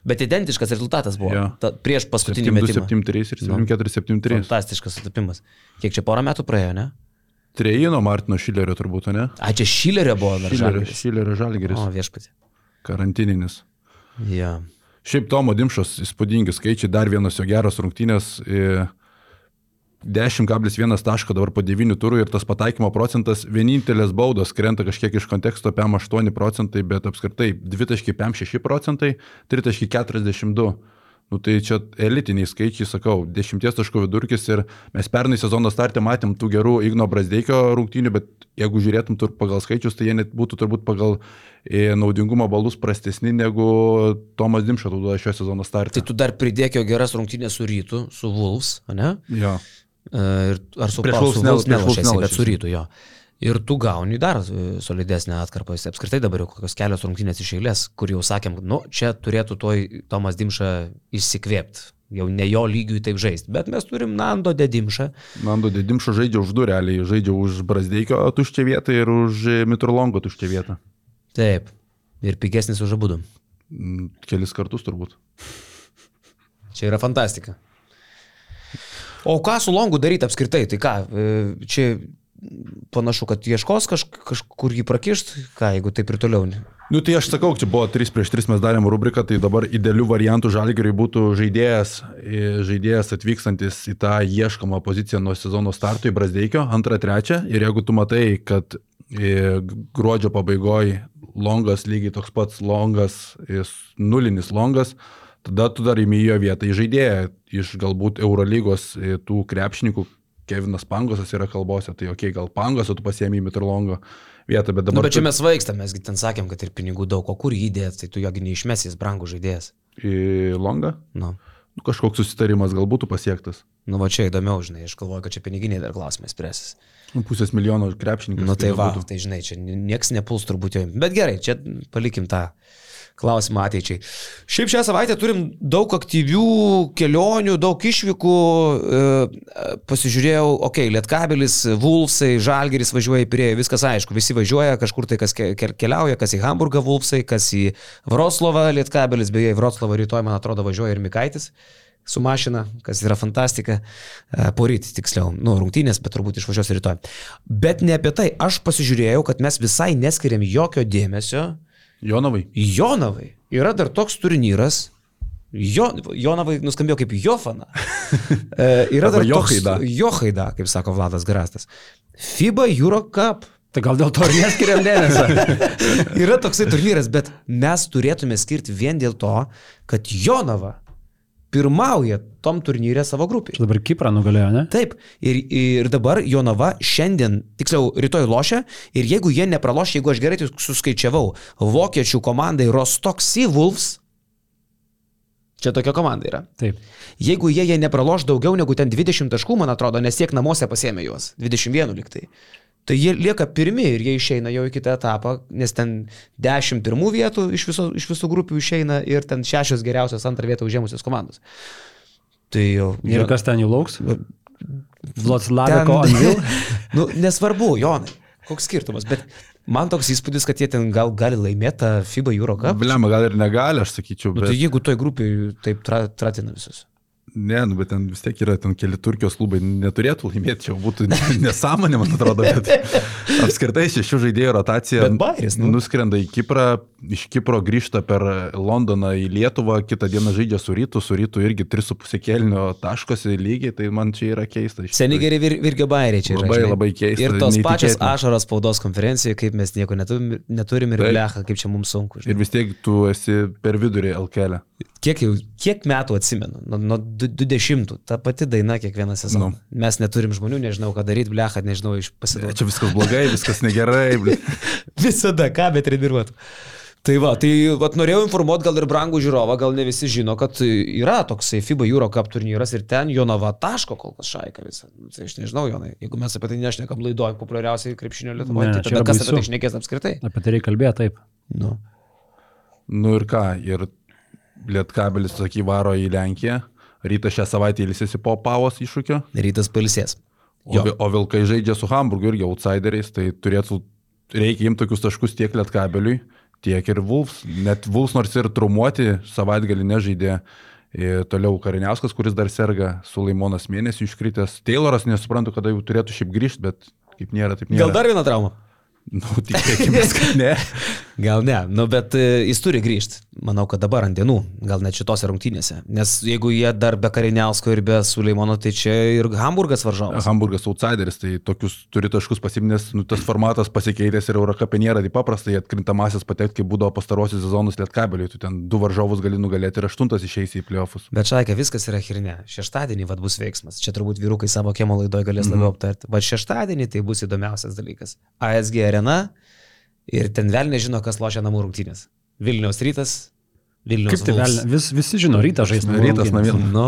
Bet identiškas rezultatas buvo. Jo. Ta, prieš paskutinį metimą. 7-3 ir Nu. 7-4-7-3. Fantastiškas sutapimas. Kiek čia porą metų praėjo, ne? Trejino Martino Šilerio turbūt, ne? A, čia Šilerio buvo dar Šilerio. Šilerio žalgeris. O, viešpatį. Karantininis. Ja. Šiaip Tomo Dimšos įspūdingi skaičiai, dar vienas jo geros rungtynės. e, 10,1 taško dabar po 9 turų ir tas pataikymo procentas, vienintelės baudos krenta kažkiek iš konteksto PM8 procentai, bet apskritai 2,56 procentai, 3,42. Nu, tai čia elitiniai skaičiai, sakau, 10 taškų vidurkis ir mes pernai sezono startę matėm tų gerų Igno Brasdeikio rungtynių, bet jeigu žiūrėtum tur pagal skaičius, tai jie net būtų turbūt pagal e, naudingumo balus prastesni negu Tomas Dimšo duoda šio sezono startą. Tai tu dar pridėk jo geras rungtynės su rytu, su Wolves, ne? Jo. E, Ir, ar su Prieš su ne- bet su rytu jo. Ir tu gauni dar e, solidesnę atkarpą. Jis apskritai dabar jau kokios kelios rungtynės iš eilės, kur jau sakėm, nu, čia turėtų toj Tomas Dimša išsikvėpti. Jau ne jo lygiui taip žaisti. Bet mes turim Nando Dedimšą. Nando Dedimšo žaidžia už du realiai, žaidžia už Brasdeikio tuščią vietą ir už e, Mitrolongo tuščią vietą. Taip. Ir pigesnis už abudu. Mm, Kelis kartus turbūt. Čia yra fantastika. O ką su Longu daryti apskritai? Tai ką, e, čia panašu, kad ieškos kaž, kažkur jį prakišt, ką, jeigu taip ir toliau. Nu tai aš sakau, čia buvo 3 prieš 3 mes darėm rubriką, tai dabar idealių variantų žalgeriui būtų žaidėjas, e, žaidėjas atvykstantis į tą ieškomą poziciją nuo sezono starto į Brasdeikio, antrą, trečią. Ir jeigu tu matai, kad e, gruodžio pabaigoje longas lygiai toks pats longas, jis nulinis longas, tada tu dar įmi jo vietą į žaidėją iš galbūt Eurolygos e, tų krepšininkų. Kevinas Pangosas yra kalbose, tai okei, okay, gal Pangosą tu pasiemi į Mitrolongo vietą, bet Na, dabar... bet čia tu- mes vaikstam, mesgi ten sakėm, kad ir pinigų daug, o kur jį įdėt, tai tu jogi neišmesi, jis brangų žaidėjas. Į Longą? Nu, Nu, kažkoks susitarimas gal būtų pasiektas. nu va čia įdomiau, žinai, aš galvoju, kad čia piniginiai dar klausimai spręsis. Nu, Pusės milijono krepšininkas. Nu tai va, galbūt. tai žinai, čia nieks nepuls turbūt jo. Bet gerai, čia palikim tą klausimą ateičiai. Šiaip šią savaitę turim daug aktyvių kelionių, daug išvykų. e, Pasižiūrėjau, okei, okay, Lietkabelis, Vulfsai, Žalgeris važiuoja į Pirėją, viskas aišku, visi važiuoja kažkur tai, kas ke- ke- keliauja, kas į Hamburgą Vulfsai, kas į Vroclavą Lietkabelis, beje, į Vroclavą rytoj, man atrodo, važiuoja ir Mikaitis su mašina, kas yra fantastika. E, Poryt, tiksliau, nu, rungtynės, bet turbūt išvažiuos rytoj. Bet ne apie tai, aš pasižiūrėjau, kad mes visai neskiriam jokio dėmesio Jonovai. Jonavai. Yra dar toks turnyras. Jo, Jonavai nuskambėjo kaip Jofana. E, yra dar toks Johaida. Johaida, kaip sako Vladas Garastas. FIBA Euro Cup. Tai gal dėl to ir neskiriam dėmesio. Yra toksai turnyras, bet mes turėtume skirti vien dėl to, kad Jonava pirmauja tom turnyrė savo grupėje. Dabar Kiprą nugalėjo, ne? Taip, ir, ir dabar Jonava šiandien, tiksliau, rytoj lošia ir jeigu jie nepraloš, jeigu aš gerai suskaičiavau, vokiečių komandai Rostok Sea Wolves, čia tokia komanda yra. Taip. Jeigu jie, jie nepraloš daugiau negu ten 20 taškų, man atrodo, nes tiek namuose pasėmė juos, 21 liktai. Tai jie lieka pirmi ir jie išeina jau į kitą etapą, nes ten 10 pirmų vietų iš, viso, iš visų grupių išeina ir ten 6 geriausios antrą vietą užėmusios komandos. Tai jau Ir kas ten jų lauks? Vlotslaviko Ten- Anvil. nu, nesvarbu, Jonai, koks skirtumas, bet man toks įspūdis, kad jie ten gal gali laimėti tą FIBA Euro Cup. Blema, gal ir negali, aš sakyčiau, Nu, bet... tai jeigu toj grupiai taip tra, tratina visus. Ne, nu, bet ten vis tiek yra ten keli Turkijos klubai, neturėtų laimėti, čia būtų nesąmonė, man atrodo, bet apskritai šešių žaidėjų rotacija Bairis, nu. nuskrenda į Kiprą, iš Kipro grįžta per Londoną į Lietuvą, kitą dieną žaidžia su rytu, su rytu irgi 3,5 kelnio taškosi lygiai, tai man čia yra keista. Seniai geri vir, Virgio Bairiai čia yra. Labai, žinai. labai keista, Ir tos pačios ašaros spaudos konferencijoje, kaip mes nieko neturim, neturim ir Taip. blecha, kaip čia mums sunku. žinai. Ir vis tiek tu esi per vidurį LKL. Kiek, jau, kiek metų atsimenu, nuo, du- 20, ta pati daina kiekvieną sezoną. Nu. Mes neturim žmonių, nežinau, ką daryti, blecha, nežinau, iš pasiduoti. Čia viskas blogai, viskas negerai. Visada, ką bet treniruot. Tai va, tai vat, norėjau informuoti gal ir brangų žiūrovą, gal ne visi žino, kad yra toksai FIBA Euro Cup turnyras ir ten Jonava taško kol kas šaika visą. Nu, Tai aš nežinau, Jonai, jeigu mes apie tai nešnekam laidoj populiariausiai krepšinio Lietuvoje, tai čia tada kas apie tai šnekės apskritai? Apie tai reikia kalbėti taip. Nu. Nu ir ką, ir Lietkabelis, saky, varo į Lenkiją. Ryta šią savaitę ilsėsi po pavos iššūkio. Rytas palisės. O, o Vilkai žaidžia su Hamburgu irgi outsideriais, tai turėtų reikia imti tokius taškus tiek lietkabeliui, tiek ir Vulfs. Net Vulfs nors ir trumuoti savaitgalį nežaidė. Ir toliau Kariniauskas, kuris dar serga, Sulaimonas mėnesį iškritęs. Tayloras nesuprantu, kada jau turėtų šiaip grįžti, bet kaip nėra, taip nėra. Gal dar viena trauma? Nu, tikėkime, kad ne. Gal ne, nu, bet e, jis turi grįžti. Manau, kad dabar ant dienų, gal net šitose rungtynėse. Nes jeigu jie dar be Kariniausko ir be Suleimono, tai čia ir Hamburgas varžovas. Hamburgas outsideris, tai tokius turi taškus pasimnės, nu, tas formatas pasikeitęs ir Eurocapė nėra taip paprastai atkrintamasis patekti, kaip būdavo pastarosius sezonus lietkabeliui. Tu ten du varžovus gali nugalėti ir aštuntas išeisi į playoffus. Bet šaikė, viskas yra hirne. Šeštadienį vad bus veiksmas. Čia turbūt vyrukai savo kiemo laidoje galės labiau aptarti. Va šeštadienį tai bus įdomiausias dalykas. ASG arena ir ten vėl nežino, kas lošia namų rungtynės. Vilniaus rytas, Vilniaus Kaip tai velnia? Vis, visi žino, rytas žais namų Rytas namie. Nu,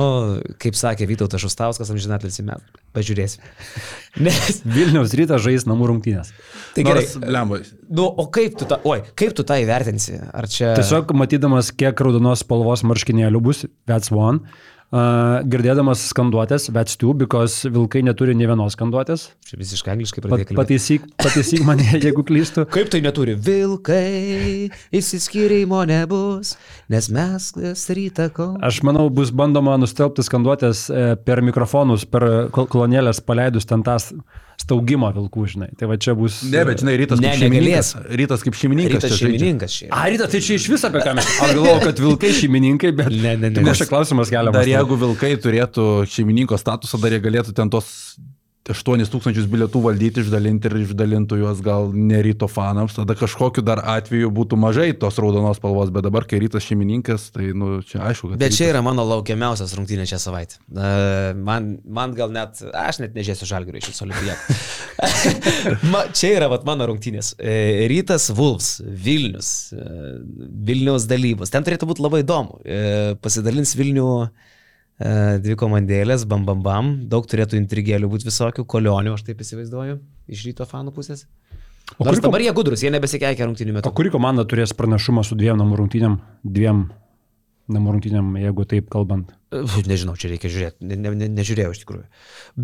kaip sakė Vytautas Šustauskas, amžinatelis į metą. Pažiūrėsim. Nes, Vilniaus rytas žais namų rungtynės. tai gerai. Nors, lemba, Nu, o kaip tu tą, oi, kaip tu tą įvertinsi? Ar čia... Tiesiog matydamas, kiek raudonos spalvos marškinėlių bus, that's one. Uh, girdėdamas skanduotės, that's two, because vilkai neturi ne vienos skanduotės. Čia visiškai angliškai Pat, pradėjai kalbėti. pataisyk, pataisyk mane, jeigu klystu. Kaip tai neturi? Vilkai, įsiskyrimo nebus, nes mes rytą kol. Aš manau, bus bandoma nustelbti skanduotės e, per mikrofonus, per kol- kolonėlės paleidus ten tą s- staugimą vilkų, žinai. Tai va čia bus... ne, bet žinai, rytas Ne, kaip šeimininkas. Rytas kaip šeimininkas. Rytas šeimininkas čia. A, rytas, tai čia iš viso apie ką mes. Aš galvoju, kad vilkai šeimininkai, bet... Ne, ne, ne, Tai nes- čia klausimas keliamas. Dar jeigu vilkai turėtų šeimininko statusą, dar jie galėtų ten tos 8000 bilietų valdyti, išdalinti ir išdalintų juos gal ne ryto fanams, tada kažkokiu dar atveju būtų mažai tos raudonos spalvos, bet dabar, kai rytas šeimininkas, tai, nu, čia aišku, kad... Bet čia rytas- yra mano laukiamiausias rungtynė šią savaitę. Man, man gal net, aš net nežėsiu žalgių iš olimpiadų. čia yra vat, mano rungtynės. E, Rytas Vulfs, Vilnius, e, Vilniaus dalybos. Ten turėtų būti labai įdomu. E, Pasidalins Vilnių dvi komandėlės, bam bam bam, daug turėtų intrigėlių būti visokių, kolionių, aš taip įsivaizduoju, iš ryto fanų pusės. O Nors dabar jie gudrus, jie nebesikeikia rungtynių O kuri komanda turės pranašumą su dviem namų rungtynėm? Dviem namų rungtynėm, jeigu taip kalbant. Uf, Nežinau, čia reikia žiūrėti, ne, ne, ne, nežiūrėjau iš tikrųjų.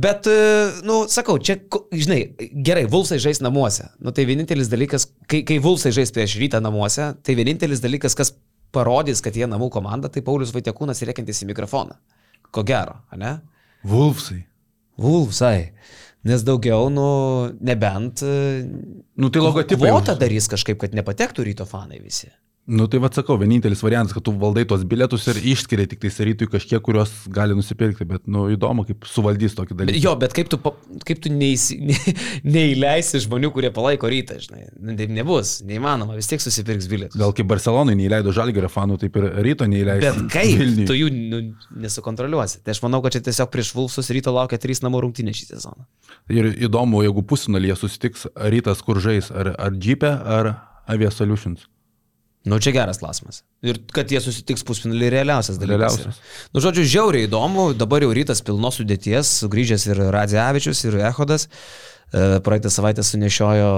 Bet, e, nu, sakau, čia, žinai, gerai, Vulsai žais namuose. Nu, tai vienintelis dalykas, kai, kai Vulsai žais prieš rytą namuose, tai vienintelis dalykas, kas parodys, kad jie namų komanda, tai Paulius Vaitekūnas įrėkiantis į mikrofoną. Ko gero, ne? Vulfsai. Vulsai. Nes daugiau, nu, nebent... Nu, tai logotipai. Kvotą darys kažkaip, kad nepatektų ryto fanai visi. Nu, tai vad sakau, vienintelis variantas, kad tu valdai tos bilietus ir išskiria tik tais rytui kažkiek, kuriuos gali nusipirkti, bet, nu, įdomu, kaip suvaldys tokį dalyką. Jo, bet kaip tu, kaip tu neįsi, ne, neįleisi žmonių, kurie palaiko rytą, žinai. Nu, Taip nebus, neįmanoma, vis tiek susipirks bilietus. Gal kaip Barcelonai neįleido žalgerio fanų, taip ir ryto neįleido. Bet kaip Vilniui. tu jų nu, nesukontroliuosi? Tai aš manau, kad čia tiesiog prieš Vulfsus ryto laukia trys namų rungtynės šį sezoną. Ir įdomu, jeigu pusinalyje susitiks rytas kur žais, ar, ar Jeep'e, ar Avia Solutions. Nu, čia geras klausimas. Ir kad jie susitiks pusfinalį realiausias dalykas. Realiausias. yra. Nu, žodžiu, žiauriai įdomu, dabar jau rytas pilnos sudėties, sugrįžęs ir Radzevičius, ir Ehodas. E, Praeitą savaitę sunešiojo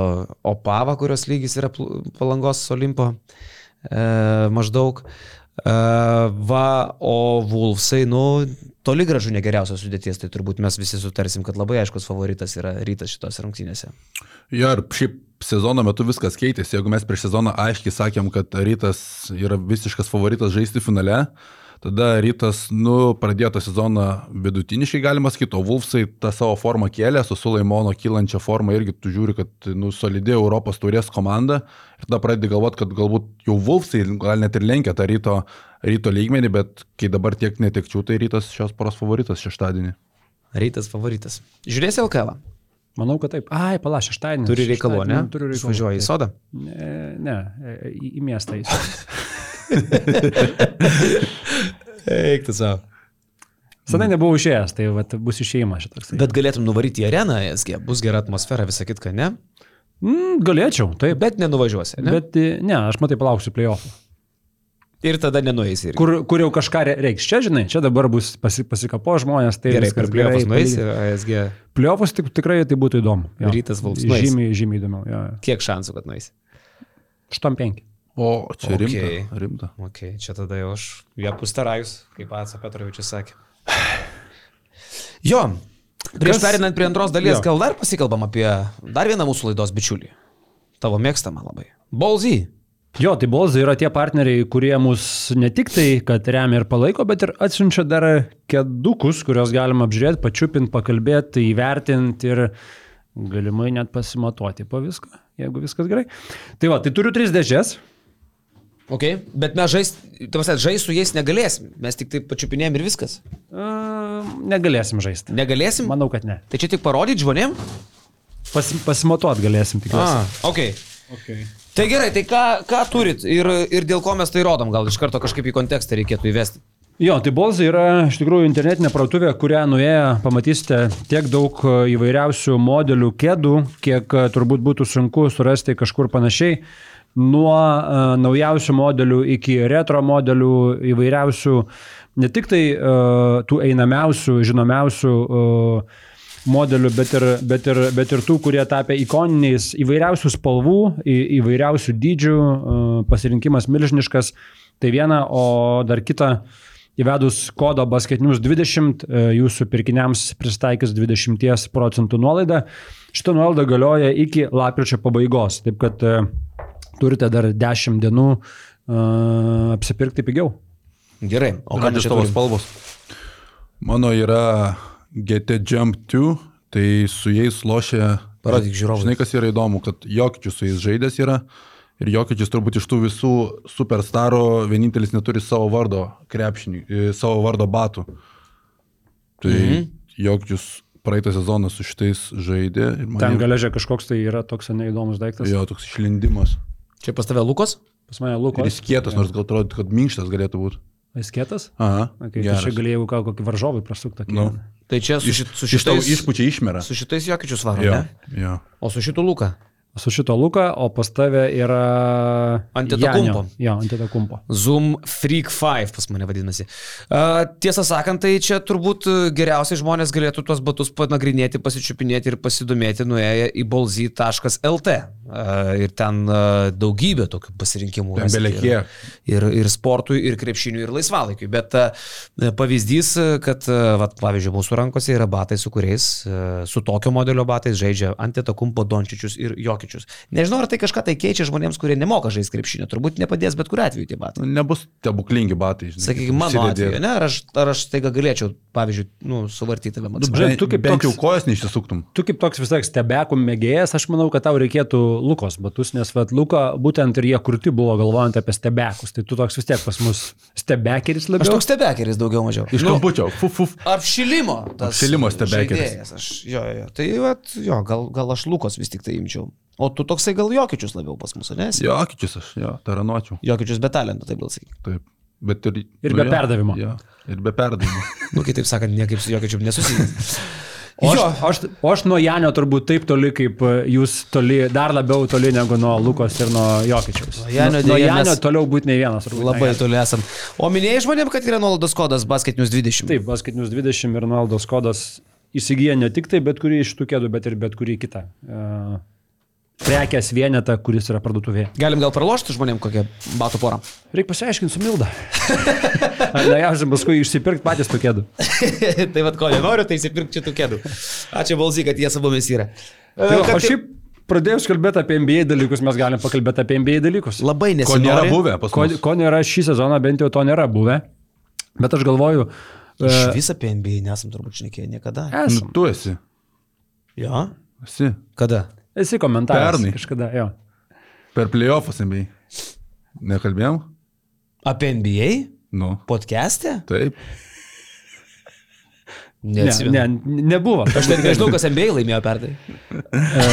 Opava, kurios lygis yra palangos Olimpo e, maždaug. E, va, o Vulfsai, nu, toli gražu negeriausios sudėties, tai turbūt mes visi sutarsim, kad labai aiškus favoritas yra rytas šitose rungtynėse. Jo, ir šiaip sezono metu viskas keitėsi. Jeigu mes prieš sezoną aiškiai sakėm, kad rytas yra visiškas favoritas žaisti finale, tada rytas, nu, pradėjo tą sezoną vidutiniškai, galima sakyti, o Vulfsai tą savo formą kėlė, su Sulaimono kylančia forma irgi tu žiūri, kad, nu, solidė Europos turės komanda ir tada pradedi galvoti, kad galbūt jau Vulfsai gal net ir lenkia tą ryto, ryto lygmenį, bet kai dabar tiek netekčių, tai rytas šios poros favoritas šeštadienį. Rytas favoritas. Žiūrėsi LKL. -ą? Manau, kad taip. Ai, palaš, šeštadienį. Turi reikalų, ne? Turiu reikalų. Važiuoji į sodą. Ne, ne į, į miestą. Eik tu savo. Senai nebuvau išėjęs, tai vat, bus išėjimas šitoks. Bet galėtum nuvaryti į areną, SG, bus gera atmosfera, visą kitką, ne? Mm, galėčiau, taip. Bet nenuvažiuosi, ne? Bet... Ne, aš matai palauksiu playoffų. Ir tada nenueisi. irgi. Kur, kur jau kažką re- reiks. Čia, žinai, čia dabar bus pasi, pasikapo žmonės. Tai Gerai, viskas per pliovus nueisi. ASG. Pliovus tik, tikrai tai būtų įdomu. jo. Rytas nueis. Žymiai, žymiai įdomiau. Jo. Kiek šansų, kad nueisi? 8-5. O, čia Okei. rimta. rimta. Ok, čia tada jau aš, jie pustarajus, kaip pats Petrovičius sakė. Jo, prieš perinant prie antros dalies, Jo. gal dar pasikalbam apie dar vieną mūsų laidos bičiulį. Tavo mėgstama labai. Bolzy. Jo, tai Bolzai yra tie partneriai, kurie mus ne tik tai, kad remia ir palaiko, bet ir atsiunčia dar kedukus, kuriuos galima apžiūrėti, pačiupinti, pakalbėti, įvertinti ir galimai net pasimatuoti po viską, jeigu viskas gerai. Tai va, tai turiu tris dėžės. Ok, bet mes žais, tavas, žais su jais negalėsim. Mes tik tai pačiupinėjom ir viskas. Uh, negalėsim žaisti. Negalėsim? Manau, kad ne. Tai čia tik parodyti žmonėm? Pas, pasimatuot galėsim tikiuosi. A, ok. Okay. Tai gerai, tai ką, ką turit ir, ir dėl ko mes tai rodom, gal iš karto kažkaip į kontekstą reikėtų įvesti. Jo, tai Bolzai yra iš tikrųjų internetinė parduotuvė, kurią nuėję pamatysite tiek daug įvairiausių modelių kėdų, kiek e, turbūt būtų sunku surasti kažkur panašiai. Nuo uh, naujausių modelių iki retro modelių įvairiausių, ne tik tai uh, tų einamiausių, žinomiausių uh, modelių, bet ir, bet, ir, bet ir tų, kurie tapę ikoniniais įvairiausių spalvų, į, įvairiausių dydžių, pasirinkimas milžiniškas. Tai viena, o dar kita, įvedus kodą basketinius 20, jūsų pirkiniams pristaikys 20 procentų nuolaidą. Šitą nuolaidą galioja iki lapkričio pabaigos, taip kad turite dar 10 dienų uh, apsipirkti pigiau. Gerai, o ką iš tavo spalvos? Mano yra GT Jump 2, tai su jais lošia. Parodyk žiūrovui. Žinai, kas yra įdomu, kad Jokičius su jais žaidęs yra. Ir Jokičius turbūt iš tų visų superstaro vienintelis neturi savo vardo krepšinį, savo vardo batų. Tai mhm. Jokičius praeitą sezoną su šitais žaidė. Ten galežė kažkoks tai yra toks neįdomus daiktas. Jo, toks išlindimas. Čia pas tave Lukos? Pas mane Lukos. Ir jis kietas, nors gal atrodo, kad minkštas galėtų būti. Jis kietas? Aha. Okay, tai čia galėjau gal kokį varžovį prasukti. Nu. Tai čia su, šit, su šitais... Išpučia išmerą. Su šitais jokičius varo, jo, ne? Jo. O su šitu Luka? Su šito Luka, o pas tave yra... Antitakumpo. Jo, antitakumpo. Zoom Freak 5 pas mane vadinasi. Uh, tiesą sakant, tai čia turbūt geriausiai žmonės galėtų tuos batus panagrinėti, pasičiupinėti ir pasidomėti nuėję į bolzy.lt. Uh, ir ten uh, daugybė tokių pasirinkimų. Ten belekie. Ir, ir sportui, ir krepšiniui, ir laisvalaikiui. Bet uh, pavyzdys, kad, uh, vat, pavyzdžiui, mūsų rankose yra batai, su kuriais, uh, su tokio modelio batais žaidžia antitakumpo Dončičius ir Jokičius pokyčius. Nežinau, ar tai kažką tai keičia žmonėms, kurie nemoka žaisti krepšinio. Turbūt nepadės bet kuriu atveju tie batai. Nu, nebus stebuklingi batai. Žinai, Sakykime, mano atveju, ne? Ar aš, ar aš taiga galėčiau, pavyzdžiui, nu, suvartyti tave matyti. Nu, tu kaip bent toks, jau kojas neišsisuktum. Tu kaip toks vis tiek stebekų mėgėjas, aš manau, kad tau reikėtų Lukos batus, nes vat, Luka būtent ir jie kurti buvo galvojant apie stebekus. Tai tu toks vis tiek pas mus stebekeris labiau. Aš toks stebekeris daugiau mažiau. Iš nu, kampučio. Fuf, fuf. Apšilimo. Apšilimo stebekeris. Aš, jo, jo. Tai, vat, jo, gal, gal aš Lukos vis tik tai imčiau. O tu toksai gal Jokičius labiau pas mus, ne? Jokičius aš, jo, taranočiau. Jokičius be talento, taip gal sakyk. Taip. Bet ir, ir nu, be jo, perdavimo. Jo, ir be perdavimo. nu, kitaip sakant, niekaip su Jokičiu nesusijęs. O aš, aš, o aš nuo Janio turbūt taip toli, kaip jūs toli, dar labiau toli negu nuo Lukos ir nuo Jokičiaus. Nuo Janio, nuo Janio toliau būti ne vienas. Labai negali. toli esam. O minėjai žmonėm, kad yra nuolaidos kodas Basketinius 20. Taip, Basketinius 20 ir nuolaidos kodas įsigyja ne tik tai bet kurį iš tų kėdų, bet ir bet kurį kitą. Uh, prekės vienetą, kuris yra parduotuvėje. Galim gal pralošti žmonėm kokią batų porą? Reikia pasiaiškinti su Milda. Ar nejausim paskui išsipirkti patys tų kėdų? tai vad ko nenoriu, tai įsipirkti šitų kėdų. Ačiū Balzy, kad jie sabomis yra. Tai, kad... O šiaip pradėjus kalbėti apie NBA dalykus, mes galim pakalbėti apie NBA dalykus. Labai nesinori. Ko nėra buvę pas mus. Ko, ko nėra šį sezoną, bent jau to nėra buvę. Bet aš galvoju. Iš uh, vis apie NBA nesam turbūt šnekėję niekada. Esam. Nu, tu esi. Jo? Esi. Kada? Esi komentaras. Pernai. Kažkada, jo. Per playoffus NBA. Nekalbėjom? Apie NBA? Nu. Podcast'e? Taip. Ne, ne, nebuvo. Aš net nežinau, kas NBA laimėjo perdai.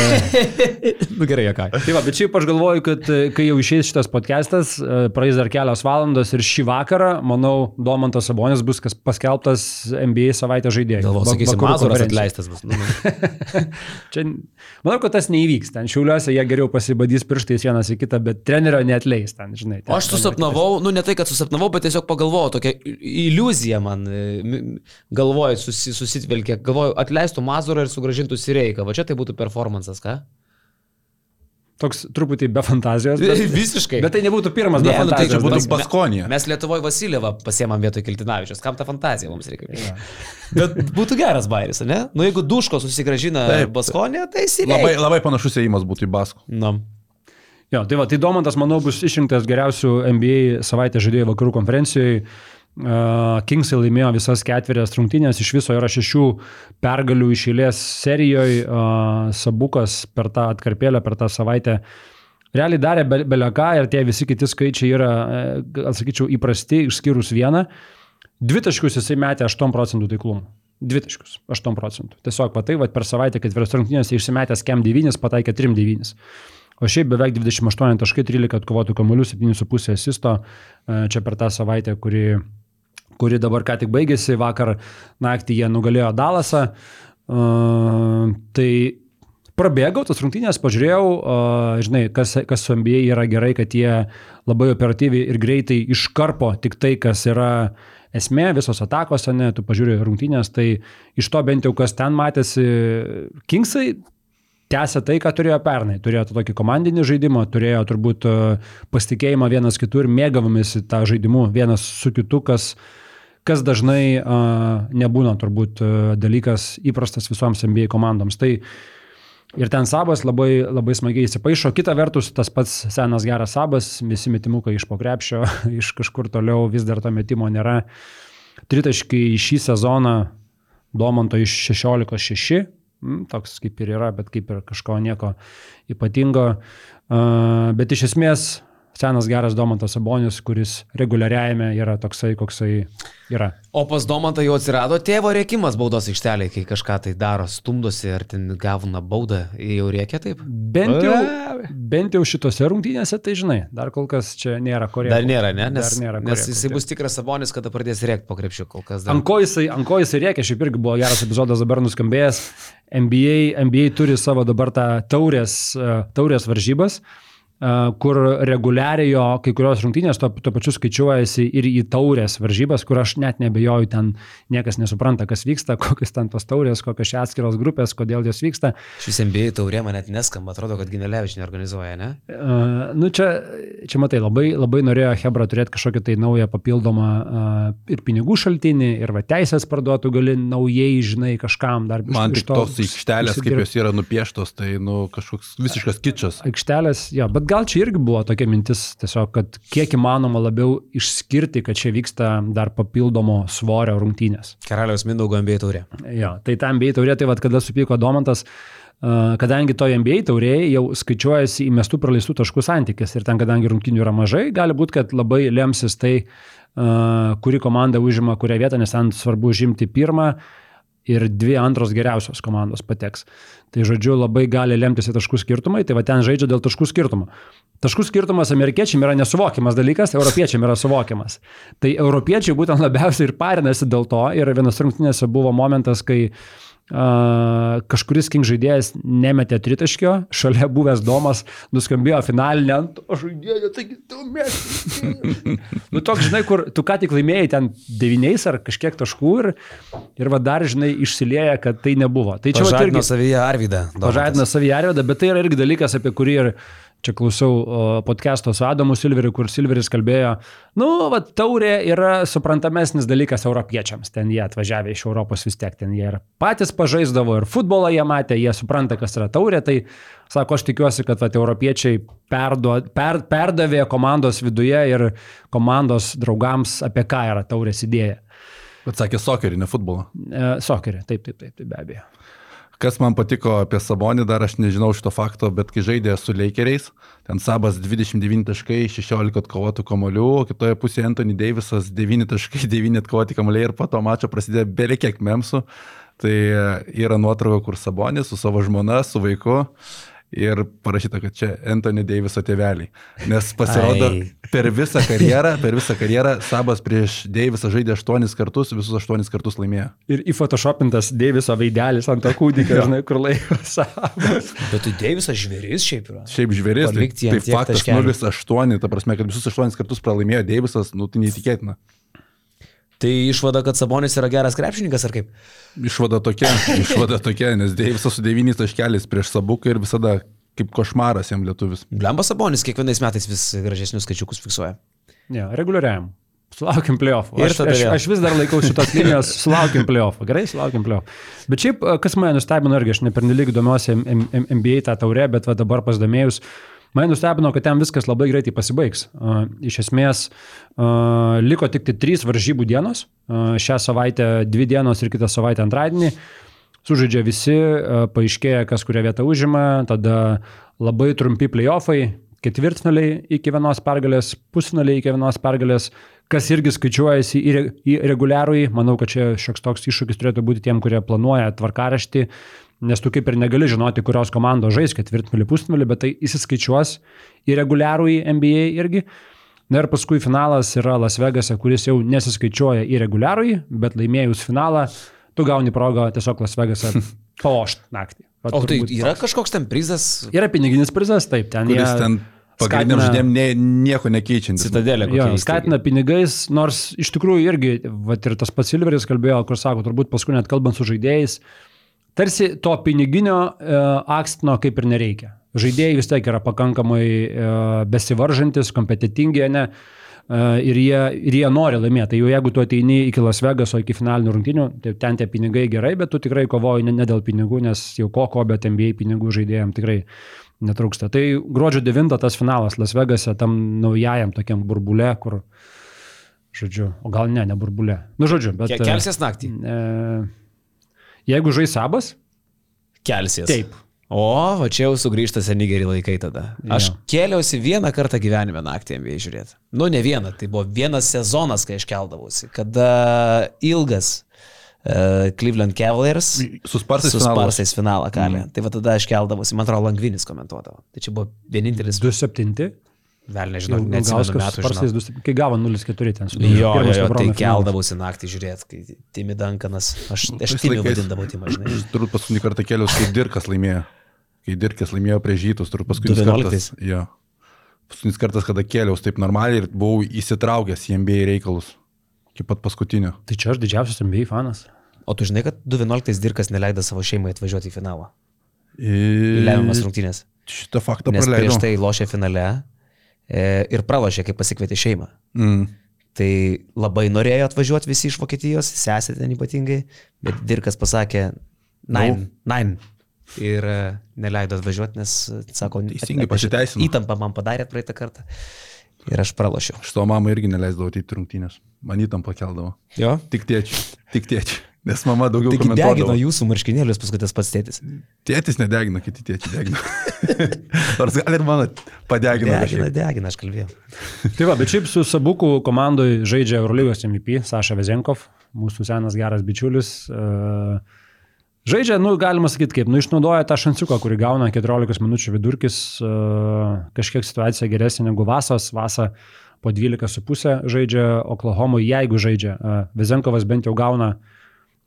nu gerai, ką. Tai va, bet šiaip aš galvoju, kad e, kai jau išeis šitas podcastas, e, praeis dar kelios valandos ir šį vakarą, manau, Domantas Sabonis bus paskelbtas NBA savaitę žaidėjų. Galvoju, sakysim, Mazuras atleistas bus. Nu, nu. Čia, manau, kad tas neįvyks. Ten šiauliuose jie geriau pasibadys pirštais vienas į kitą, bet trenerio neatleis ten, žinai. Ten, aš susapnavau, nu ne tai, kad susapnavau, bet tiesiog pagalvojau, tokia iliuzija man e, galvoju, susi susitvelkė, galvoju, atleistų Mazurą ir sugražintų Sireiką. Va čia tai būtų performances, ką? Toks truputį be fantazijos. Bet, Visiškai. Bet tai nebūtų pirmas ne, be fantazijos. Nu, tai būtų Baskonija. Mes Lietuvoje Vasilievą pasiemam vietoj Kiltinavičius. Kam ta fantazija mums reikia? Ja. bet būtų geras bairis, ne? Nu jeigu Duško susigražina Baskonija, tai Sireika. Labai, labai panašus įėjimas būtų į Baskų. Nu. Jo, tai va, tai Domantas, manau, bus išrinktas geriausių NBA savaitę žaidėjų vakarų konferencijoje. Kingsai laimėjo visas ketverias rungtynės, iš viso yra šešių pergalių iš eilės serijoje. Sabukas per tą atkarpėlę, per tą savaitę realiai darė beleką be ir tie visi kiti skaičiai yra, atsakyčiau, įprasti, išskyrus vieną. Dvitaškius jisai metė 8 procentų taiklumų. Dvitaškius 8 procentų. Tiesiog patai, va, per savaitę ketverias rungtynės išsimetęs KM 9, pataikė 3 9. O šiaip beveik 28 taškai, 13 atkovotų kamuolių, 7,5 asisto e, čia per tą savaitę, kuri, kuri dabar ką tik baigėsi, vakar naktį jie nugalėjo Dalasą. Uh, tai prabėgau tas rungtynės, pažiūrėjau, uh, žinai, kas, kas su NBA yra gerai, kad jie labai operatyviai ir greitai iškarpo tik tai, kas yra esmė, visos atakos, ne, tu pažiūrėjai rungtynės, tai iš to bent jau kas ten matėsi, Kingsai tęsė tai, ką turėjo pernai. Turėjo tokį komandinį žaidimą, turėjo turbūt e, pasitikėjimą vienas kitų ir mėgavomis tą žaidimu vienas su kitu, kas, kas dažnai uh, nebūna turbūt dalykas įprastas visoms NBA komandoms. Tai ir ten Sabas labai, labai smagiai įsipaišo. Kita vertus, tas pats senas geras Sabas, visi metimukai iš pokrepšio, iš kažkur toliau vis dar to metimo nėra. Tritaškai šį sezoną Domanto iš 16-6 Mm, toks kaip ir yra, bet kaip ir kažko nieko ypatingo. Bet iš esmės senas geras Domantas Sabonis, kuris reguliariajame yra toksai, koksai yra. O pas Domantą jau atsirado tėvo rėkimas baudos aikštelėje, kai kažką tai daro, stumdosi ar ten gauna baudą, jau rėkia taip? Bent jau, bent jau šitose rungtynėse, tai žinai, dar kol kas čia nėra ko rėkti. Dar nėra, ne? Nes, dar nėra nes jisai bus tikras Sabonis, kada pradės rėkti po krepšių kol kas. Dar. Anko jisai, anko jisai rėkia, šiaip irgi buvo geras epizodas dabar nuskambėjęs. NBA, NBA turi savo dabar tą taurės, taurės varžybas kur reguliariai jo kai kurios rungtynės to, to pačiu skaičiuojasi ir į taurės varžybas, kur aš net nebejoju, ten niekas nesupranta, kas vyksta, kokios ten tos taurės, kokios čia atskiros grupės, kodėl jos vyksta. Šis NBA taurė man net neskamba, atrodo, kad Ginelevič neorganizuoja, ne? Uh, nu čia, čia matai, labai, labai norėjo Hebra turėti kažkokį tai naują papildomą uh, ir pinigų šaltinį, ir va teisės parduotų gali naujai, žinai, kažkam dar. Man tik tos aikštelės, kaip jos yra nupieštos, tai nu, kažkoks visiškas kičas. Aikštelės, jo, bet gal čia irgi buvo tokia mintis, tiesiog, kad kiek įmanoma labiau išskirti, kad čia vyksta dar papildomo svorio rungtynės. Karaliaus Mindaugo MBA taurė. Jo, tai ta MBA taurė, tai vad, kada supyko Domantas, kadangi to MBA taurėje jau skaičiuojasi įmestų praleistų taškų santykis ir ten, kadangi rungtynių yra mažai, gali būti, kad labai lemsis tai, kuri komanda užima kurią vietą, nes ten svarbu užimti pirmą ir dvi antros geriausios komandos pateks. Tai žodžiu, labai gali lemtis taškų skirtumai, tai va ten žaidžia dėl taškų skirtumo. Taškų skirtumas amerikiečiam yra nesuvokiamas dalykas, europiečiam yra suvokiamas. Tai europiečiai būtent labiausiai ir parinasi dėl to ir vienas rungtynėse buvo momentas, kai Uh, kažkuris King žaidėjas nemetė tritaškio, šalia buvęs Domas nuskambėjo finalinę ant žaidėjo, taigi tu mes. nu toks, žinai, kur tu ką tik laimėjai ten devyniais ar kažkiek taškų ir, ir va dar, žinai, išsilieja, kad tai nebuvo. Tai čia irgi savyje Arvydą. Pažadino savyje Arvydą, bet tai yra irgi dalykas, apie kurį ir Čia klausiau podcast'o su Adamu Silveriu, kur Silveris kalbėjo, nu, va, taurė yra suprantamesnis dalykas europiečiams. Ten jie atvažiavę iš Europos vis tiek, ten jie ir patys pažaisdavo, ir futbolą jie matė, jie supranta, kas yra taurė. Tai, sako, aš tikiuosi, kad va, europiečiai perdo, per, perdavė komandos viduje ir komandos draugams, apie ką yra taurės idėja. Bet sakė sokerį, ne futbolą. E, sokerį, taip, taip, taip, taip, be abejo. Kas man patiko apie Sabonį, dar aš nežinau šito fakto, bet kai žaidė su Lakeriais, ten Sabas 29 taškai, 16 atkovotų kamolių, kitoje pusėje Anthony Davisas 9 taškai, 9 atkovoti kamoliai ir po to mačo prasidėjo beveik kiek memsų. Tai yra nuotrauka, kur Sabonis su savo žmona, su vaiku ir parašyta, kad čia Anthony Daviso tėveliai. Nes pasirodo, Ai. per visą karjerą, per visą karjerą Sabas prieš Davisą žaidė aštuonis kartus, visus aštuonis kartus laimėjo. Ir įfotoshopintas Daviso veidelis ant to kūdikio, žinai, kur laiko Sabas. Bet tai Davisas žvėris šiaip yra. Šiaip žvėris, tai, tai faktas 0-8, ta prasme, kad visus aštuonis kartus pralaimėjo Davisas, nu tai neįtikėtina. Tai išvada, kad Sabonis yra geras krepšininkas ar kaip? Išvada tokia, išvada tokia, nes Deivisas su devyniais taškeliais prieš Sabuką ir visada kaip košmaras jam lietuvis. Blemba Sabonis kiekvienais metais vis gražesnius skaičiukus fiksuoja. Ne, reguliariam. Sulaukim playoffų. Aš, aš, aš vis dar laikau šitos linijos, sulaukim playoffų. Gerai, sulaukim playoffų. Bet šiaip, kas mane nustebino irgi, aš nepernelyg domiuosi NBA tą taurę, bet va dabar pasidomėjus, Mane nustebino, kad ten viskas labai greitai pasibaigs. Iš esmės, liko tik tai trys varžybų dienos. Šią savaitę dvi dienos ir kitą savaitę antradienį. Sužaidžia visi, paaiškėja, kas kurią vietą užima, tada labai trumpi playoffai, ketvirtfinaliai iki vienos pergalės, pusfinaliai iki vienos pergalės, kas irgi skaičiuojasi į reguliarųjį. Manau, kad čia šioks toks iššūkis turėtų būti tiem, kurie planuoja tvarkaraštį nes tu kaip ir negali žinoti, kurios komandos žais ketvirtfinalį, pusfinalį, bet tai įsiskaičiuos į reguliarų į NBA irgi. Na ir paskui finalas yra Las Vegase, kuris jau nesiskaičiuoja į reguliarų, bet laimėjus finalą, tu gauni progą tiesiog Las Vegase paošt naktį. Pat o tai yra toks. kažkoks ten prizas? Yra piniginis prizas, taip, ten kuris jie... ten Pagrindiniam žaidėjim ne, nieko nekeičiantis. Citadelė. Jo, skatina pinigais, nors iš tikrųjų irgi, va ir tas pats Silveris kalbėjo, kur sako, turbūt paskui net kalbant su žaidėjais, uh, tarsi to piniginio e, akstino kaip ir nereikia. Žaidėjai vis tiek yra pakankamai e, besivaržantis, kompetitingi, ne? E, ir jie, ir jie nori laimėti. Tai jau jeigu tu ateini iki Las Vegaso, iki finalinių rungtynių, tai ten tie pinigai gerai, bet tu tikrai kovoji ne, ne dėl pinigų, nes jau ko ko, bet NBA pinigų žaidėjams tikrai netrūksta. Tai gruodžio 9 tas finalas Las Vegase, tam naujajam tokiam burbule, kur, žodžiu, o gal ne, ne burbule. Nu, žodžiu, bet. Kelsies naktį. E, Jeigu žais abas? Kelsies. Taip. O, va čia jau sugrįžta seni geri laikai tada. Aš ja. kėliausi vieną kartą gyvenime naktį MBA žiūrėti. Nu, ne vieną, tai buvo vienas sezonas, kai aš keldavausi, kada ilgas uh, Cleveland Cavaliers su Sparsais, su Sparsais finalą kalė. Mm. Tai va tada aš keldavausi, man atrodo, Langvinis komentuodavo. Tai čia buvo vienintelis. 2-7. Vėl nežinau, neatsimenu metų. Sparsais, kai gavo 0-4 ten su Jo, jo, jo tai keldavausi naktį žiūrėti, kai Timi Dankanas, aš, aš Timi vadindavau Timą, žinai. Turbūt paskutinį kartą keliaus, kai Dirkas laimėjo. Kai Dirkas laimėjo prieš Žytus, turbūt paskutinis kartas. Jo. Paskutinis kartas, kada keliaus taip normaliai ir buvau įsitraukęs į NBA reikalus. Iki pat paskutinio. Tai čia aš didžiausias NBA fanas. O tu žinai, kad 2011 Dirkas neleido savo šeimai atvažiuoti į finalą? Į lemiamas rungtynės. Šitą faktą Nes praleidau. Prieš tai lošė finale ir pralošė, kai pasikvietė šeimą. Mm. Tai labai norėjo atvažiuoti visi iš Vokietijos, sesė ten ypatingai, bet Dirkas pasakė, nein, no. nein. Ir e, neleido atvažiuoti, nes, sako, teisingai pasiteisino. Įtampą man padarėt praeitą kartą. Ir aš pralošiau. Aš to mamą irgi neleisdavau ateiti rungtynės. Man įtampą keldavo. Jo? Tik tėčiui. Tik tėčiui. Nes mama daugiau Taigi degino jūsų marškinėlius paskui tas pats tėtis. Tėtis nedegino, kiti tėčiai degino. Nors gal ir mano padegino. Degina, degina, aš kalbėjau. tai va, bet šiaip su Sabuku komandai žaidžia Eurolygos MVP, Saša Vezenkov, mūsų senas geras bičiulis. Žaidžia, nu, galima sakyti, kaip, nu, išnaudoja tą šansiuką, kurį gauna 14 minučių vidurkis, kažkiek situacija geresnė negu Vasas. Vasa po 12,5 žaidžia Oklahomoje, jeigu žaidžia. Vezenkovas bent jau gauna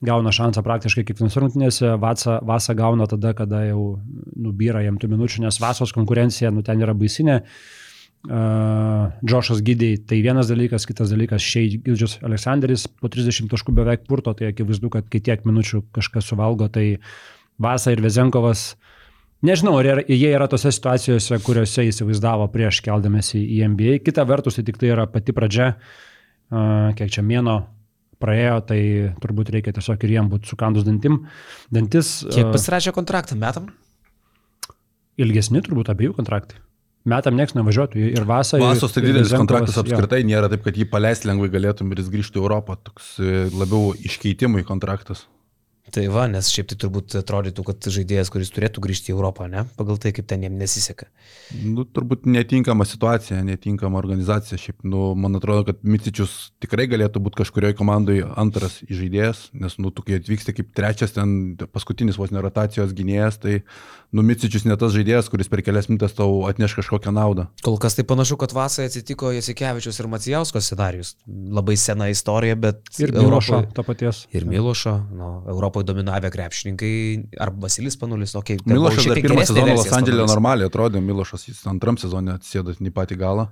gauna šansą praktiškai kiekvienose rungtynėse, Vasa, Vasa gauna tada, kada jau nubyra jam tų minučių, nes Vasos konkurencija nu, ten yra baisinė. Uh, Džošas Gydėjai tai vienas dalykas, kitas dalykas Šei Gildžius Aleksandris po 30 taškų beveik purto, tai akivaizdu, kad kai tiek minučių kažkas suvalgo, tai Vasa ir Vezenkovas, nežinau, ar jie yra tose situacijose, kuriuose įsivaizdavo prieš keldamėsi į NBA. Kita vertus, tai tik tai yra pati pradžia, uh, kiek čia mėno praėjo, tai turbūt reikia tiesiog ir jiem būti sukandus dantim. Dantis. Kiek pasirašė kontraktą metam? Ilgesni turbūt abiejų kontraktai. Metam nieks nevažiuotų ir vasarą. Vasos tai didelis kontraktas apskritai jo. nėra taip, kad jį paleisti lengvai galėtum ir jis grįžtų į Europą. Toks e, labiau iškeitimui kontraktas. Tai va, nes šiaip tai turbūt atrodytų, kad žaidėjas, kuris turėtų grįžti į Europą, ne? Pagal tai, kaip ten jiem nesiseka. Nu, turbūt netinkama situacija, netinkama organizacija. Šiaip, nu, man atrodo, kad Micičius tikrai galėtų būti kažkurioje komandoje antras žaidėjas, nes, nu, tu kai atvyksti kaip trečias, ten paskutinis vos nerotacijos gynėjas, tai, nu, Micičius ne tas žaidėjas, kuris per kelias minutės tau atneš kažkokią naudą. Kol kas tai panašu, kad vasarą atsitiko Jasikevičius ir Macijausko scenarius. Labai sena istorija, bet... Ir Milošo, to paties. Ir Milošo, nu, Europoje dominavę krepšininkai, ar Basilis Panulis, okei. Okay, Milošas dar pirmą sezoną Los Andželė normaliai atrodė, Milošas jis antram sezonė atsėdo į patį galą.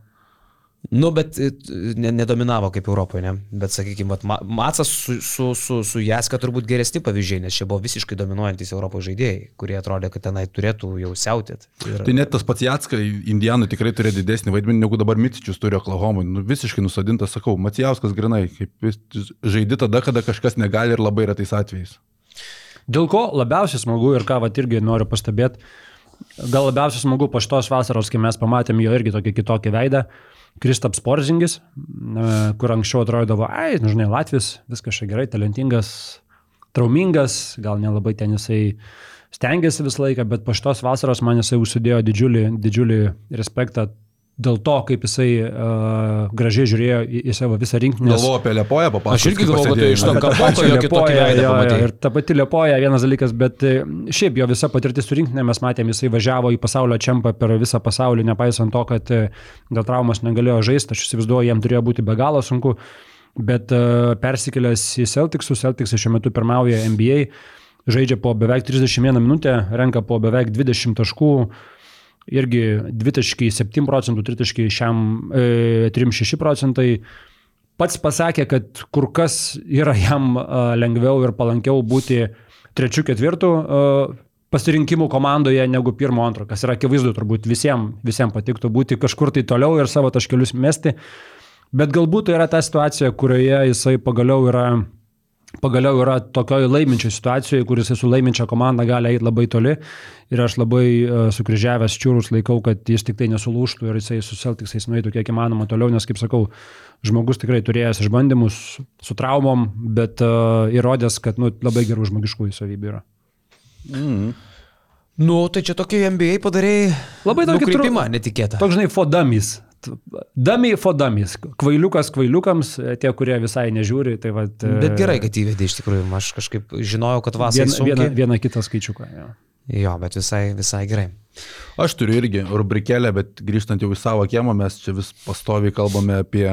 Nu, bet e, ne, nedominavo kaip Europoje, ne? Bet, sakykime, Matsas su, su, su, su Jaska turbūt geresni pavyzdžiai, nes čia buvo visiškai dominuojantis Europos žaidėjai, kurie atrodė, kad tenai turėtų jau siautėt. Ir... Tai net tas pats Jaska Indijanų tikrai turėjo didesnį vaidmenį, negu dabar Mitičius turi Oklahomui. Nu, visiškai nusadintas, sakau, Macijauskas grinai, kaip žaidži tada, kada kažkas negali ir labai retais atvejais. Dėl ko labiausiai smagu ir ką vat irgi noriu pastebėti, gal labiausiai smagu po šitos vasaros, kai mes pamatėm jo irgi tokį kitokį veidą. Kristaps Porzingis, kur anksčiau atrodydavo, ai, nu, žinai, Latvijas, viskas čia gerai, talentingas, traumingas, gal nelabai ten jisai stengiasi visą laiką, bet po šitos vasaros man jisai užsidėjo didžiulį, didžiulį respektą dėl to, kaip jisai uh, gražiai žiūrėjo į, į savo visą rinkinį. Galvoju apie Liepoją, papasakosiu. Aš irgi galvoju, kad iš to kapoko jo kitokį veidą pamatė. Ir ta pati Liepoja vienas dalykas, bet e, šiaip jo visa patirtis su rinkinė mes matėm, jisai važiavo į pasaulio čempą per visą pasaulį, nepaisant to, kad e, dėl traumos negalėjo žaisti, aš įsivaizduoju, jam turėjo būti be galo sunku, bet uh, persikėlęs į Celticsus, Celticsai šiuo metu pirmauja NBA, žaidžia po beveik 31 minutę, renka po beveik 20 taškų irgi 2,7 procentų, 3,6 procentai. Pats pasakė, kad kur kas yra jam lengviau ir palankiau būti trečių, ketvirtų pasirinkimų komandoje negu pirmo, antro, kas yra akivaizdu, turbūt visiems visiem patiktų būti kažkur tai toliau ir savo taškelius mesti. Bet galbūt tai yra ta situacija, kurioje jisai pagaliau yra pagaliau yra tokioje laiminčioje situacijoje, kuris su laiminčia komanda gali eiti labai toli. Ir aš labai uh, sukryžiavęs čiūrus laikau, kad jis tik tai nesulūštų ir jisai suseltiksais nueitų kiek įmanoma toliau, nes, kaip sakau, žmogus tikrai turėjęs išbandymus su traumom, bet uh, įrodęs, kad nu, labai gerų žmogiškųjų savybių yra. Mm. Nu, tai čia tokį MBA padarėjai. Labai tokį krypimą netikėtą. Toks, žinai, fodamis. Dami fodamis, kvailiukas kvailiukams, tie, kurie visai nežiūri, tai va. Bet gerai, kad įvedė iš tikrųjų, aš kažkaip žinojau, kad vasarą. Vieną, vieną, vieną kitą skaičiuką. Jo. jo, bet visai, visai gerai. Aš turiu irgi rubrikėlę, bet grįžtant jau į savo kiemą, mes čia vis pastoviai kalbame apie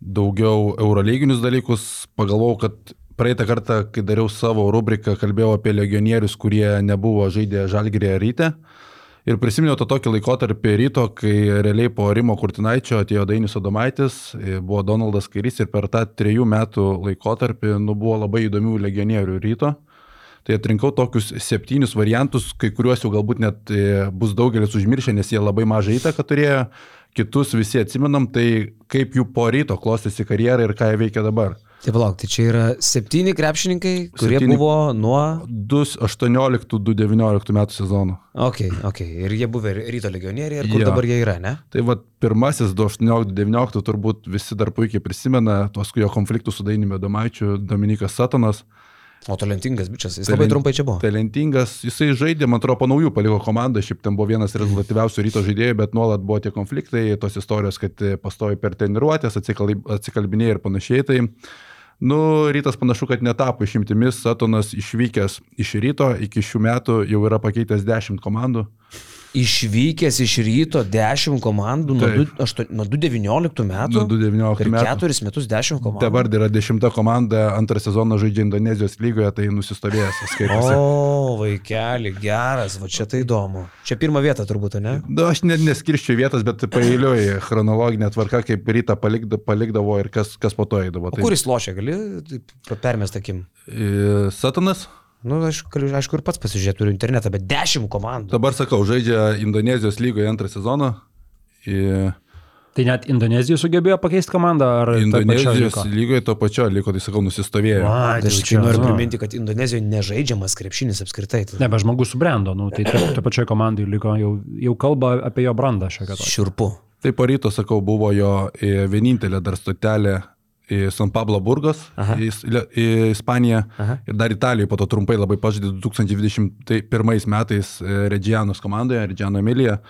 daugiau eurolyginius dalykus. Pagalvojau, kad praeitą kartą, kai dariau savo rubriką, kalbėjau apie legionierius, kurie nebuvo žaidę žalgyrėje ryte. Ir prisiminiau tą tokį laikotarpį ryto, kai realiai po Rimo Kurtinaičio atėjo Dainis Odomaitis, buvo Donaldas Kairys ir per tą trejų metų laikotarpį nu, buvo labai įdomių legionierių ryto. Tai atrinkau tokius septynius variantus, kai kuriuos jau galbūt net e, bus daugelis užmiršę, nes jie labai mažai įtaką turėjo, kitus visi atsimenam, tai kaip jų po ryto klostėsi karjerą ir ką jie veikia dabar. Tai palauk, tai čia yra septyni krepšininkai, kurie septyni, buvo nuo... 2018-2019 metų sezono. Ok, ok. Ir jie buvo ryto legionieriai, ir kur ja. dabar jie yra, ne? Tai vad pirmasis 2018-2019 turbūt visi dar puikiai prisimena tuos jo konfliktus su Dainimi Domaičiu, Dominikas Satonas. O talentingas bičias, jis Talent, labai trumpai čia buvo. Talentingas, jisai žaidė, man atrodo, po naujų paliko komandą, šiaip ten buvo vienas rezultatyviausių ryto žaidėjų, bet nuolat buvo tie konfliktai, tos istorijos, kad pastovi per treniruotės, atsikalbinėjai ir panašiai. Tai Nu, rytas panašu, kad netapo išimtimis, Satonas išvykęs iš ryto iki šių metų jau yra pakeitęs 10 komandų. Išvykęs iš ryto 10 komandų aštu, nuo 2019 metų. Nuo 2019 metų. 4 metus 10 komandų. Dabar yra 10 komanda, antrą sezoną žaidžia Indonezijos lygoje, tai nusistovėjęs skaitosi. O, vaikeli, geras, va čia tai įdomu. Čia pirmą vietą turbūt, ne? Na, nu, aš net neskirščiau vietas, bet pailiuoju chronologinę tvarką, kaip rytą palikdavo, ir kas, kas po to eidavo. Tai... Kuris lošia, gali permest akim? Satanas. Nu, aš galiu, aišku, ir pats pasižiūrėti, turiu internetą, bet dešimt komandų. Dabar sakau, žaidžia Indonezijos lygoje antrą sezoną. Ir... Tai net Indonezija sugebėjo pakeisti komandą, ar Indonezijos lygoje to pačio liko, tai sakau, nusistovėjo. A, tai aš čia noriu priminti, kad Indonezijoje nežaidžiamas krepšinis apskritai. Tai. Ne, bet žmogus subrendo, nu, tai to pačioje komandai liko, jau, jau kalba apie jo brandą šią kartą. Šiurpu. Tai po ryto, sakau, buvo jo e, vienintelė dar stotelė į San Pablo Burgos, Aha. į, į Ispaniją Aha. ir dar Italijoje, po to trumpai labai pažadė 2021 metais e, Reggianos komandoje, Reggiano Emilija.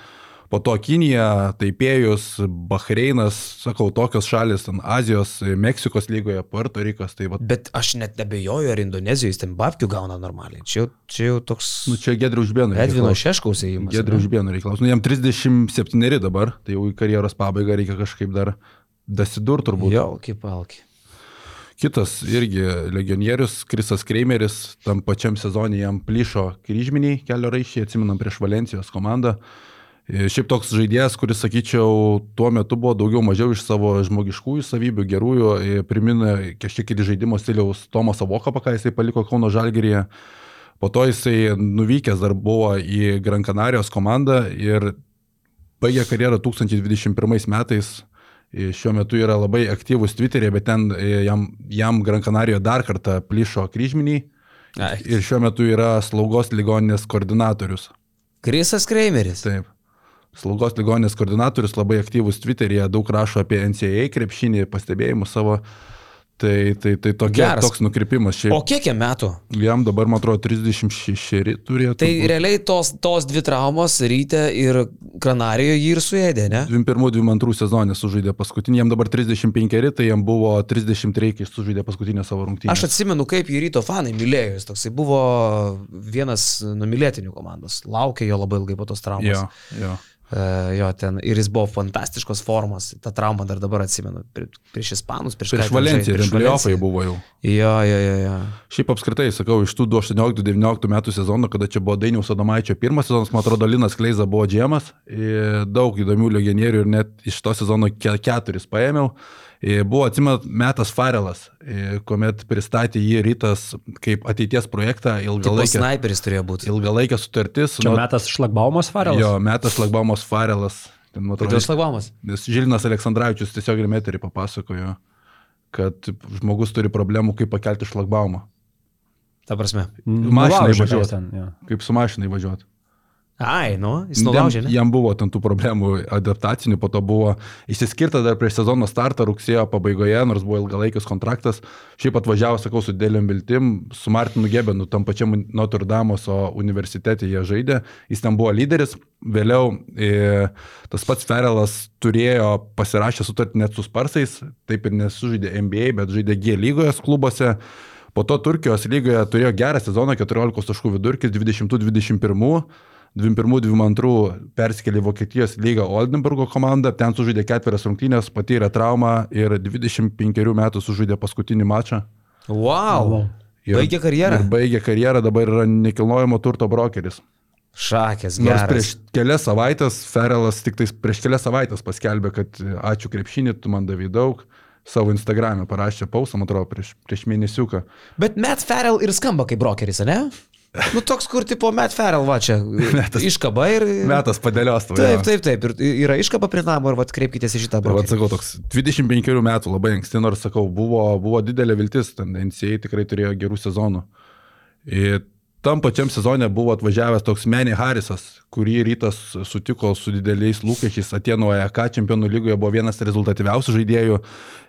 Po to Kinija, Taipėjus, Bahreinas, sakau, tokios šalis, ten Azijos, Meksikos lygoje, Puerto Rikas. Tai va. Bet aš net nebejoju, ar Indonezijoje ten babkių gauna normaliai. Čia, čia jau toks... Nu, čia Gedrių užbėnų. Edvino Šeškaus įėjimas. Gedrių užbėnų reikalas. Nu, jam 37 dabar, tai jau į karjeros pabaigą reikia kažkaip dar Dasidur turbūt. Jo, kaip alki. Kitas irgi legionierius, Krisas Kreimeris, tam pačiam sezonui jam plyšo kryžminiai kelio raiščiai, atsiminam prieš Valencijos komandą. E, šiaip toks žaidėjas, kuris, sakyčiau, tuo metu buvo daugiau mažiau iš savo žmogiškųjų savybių, gerųjų, e, primina kažkiek ir žaidimo stiliaus Tomas Avoką, ką jisai paliko Kauno Žalgeryje. Po to jisai nuvykęs dar buvo į Gran Canarijos komandą ir baigė karjerą 2021 metais šiuo metu yra labai aktyvus Twitter'e, bet ten jam, jam Gran Canarijoje dar kartą plyšo kryžminiai. Ir šiuo metu yra slaugos ligoninės koordinatorius. Krisas Kreimeris. Taip. Slaugos ligonės koordinatorius labai aktyvus Twitter'yje, daug rašo apie NCAA krepšinį, pastebėjimus savo. Tai, tai, tai tokia, Geras. toks nukrypimas. Šiaip, O kiek jam metų? jam dabar, man atrodo, 36 turėtų. Tai būt. realiai tos, tos dvi traumos ryte ir Granarijoje jį ir suėdė, ne? 21-22 sezonė sužaidė paskutinį, jam dabar 35, tai jam buvo 33, kai sužaidė paskutinę savo rungtynę. Aš atsimenu, kaip jį ryto fanai mylėjo, jis toksai buvo vienas numylėtinių komandos, laukė jo labai ilgai po tos traumos. Jo, jo. E, jo ten ir jis buvo fantastiškos formos, tą traumą dar dabar atsimenu, Pri- prieš Ispanus, prieš, Prieš Valenciją, prieš Valenciją buvo jau. Jo, jo, jo, jo. Šiaip apskritai, sakau, iš tų 18-19 metų sezonų, kada čia buvo Dainiaus Adomaičio pirmas sezonas, man atrodo, Linas Kleiza buvo džiemas, daug įdomių legionierių ir net iš to sezono ke- keturis paėmiau. E, Buvo, atsimenat, metas Farelas, e, kuomet pristatė jį rytas kaip ateities projektą, Tipo ilgalaikė, sniperis turėjo būti. ilgalaikė sutartis. Čia nu, metas šlagbaumos farelas. Jo, metas Lagbamos Farelas. Ten, atrodo, Kodėl šlagbamas? Nes Žilinas Aleksandраvičius tiesiog ir meterį papasakojo, kad žmogus turi problemų, kaip pakelti šlagbaumą, Ta prasme. Mašinai Nulaužė važiuot. ten, jo. kaip su mašinai važiuoti. Ai, nu, jis nulaužė, ne? Jam buvo ten tų problemų adaptacinių, po to buvo išsiskirta dar prieš sezono startą rugsėjo pabaigoje, nors buvo ilgalaikis kontraktas. Šiaip atvažiavo, sakau, su dėliam viltim, su Martinu Gebenu, tam pačiam Notre Dame universitete jie žaidė, jis ten buvo lyderis, vėliau e, tas pats Ferelas turėjo pasirašę sutartį net su Sparsais, taip ir nesužaidė NBA, bet žaidė G lygos klubuose. Po to Turkijos lygoje turėjo gerą sezoną, 14 taškų vidurkis, 20-21. 21-22 persikėlė Vokietijos lygą Oldenburgo komandą, ten sužaidė ketverias rungtynės, patyrė traumą ir 25 metų sužaidė paskutinį mačą. Wow. Ir, Baigė karjerą? Ir baigė karjerą, dabar yra nekilnojamo turto brokeris. Šakės, Nors geras. prieš kelias savaitės Ferelas tik tais prieš kelias savaitės paskelbė, kad ačiū krepšinį, tu man davai daug. Savo Instagram'e parašė pausą, man atrodo, prieš, prieš mėnesiuką. Bet Matt Farrell ir skamba kaip brokeris, ne? Nu toks, kur tipo Matt Farrell, va čia. Metas- Iškaba ir... Metas padėlios tau. Taip, taip, taip. Ir yra iškaba prie namo ir vat kreipkitės į šitą brokerį. sakau, toks 25 metų labai anksti, nors sakau, buvo, buvo didelė viltis, ten NCA tikrai turėjo gerų sezonų. Ir tam pačiam sezone buvo atvažiavęs toks Manny Harrisas, kurį rytas sutiko su dideliais lūkesčiais. Atėno EK čempionų lygoje buvo vienas rezultatyviausių žaidėjų.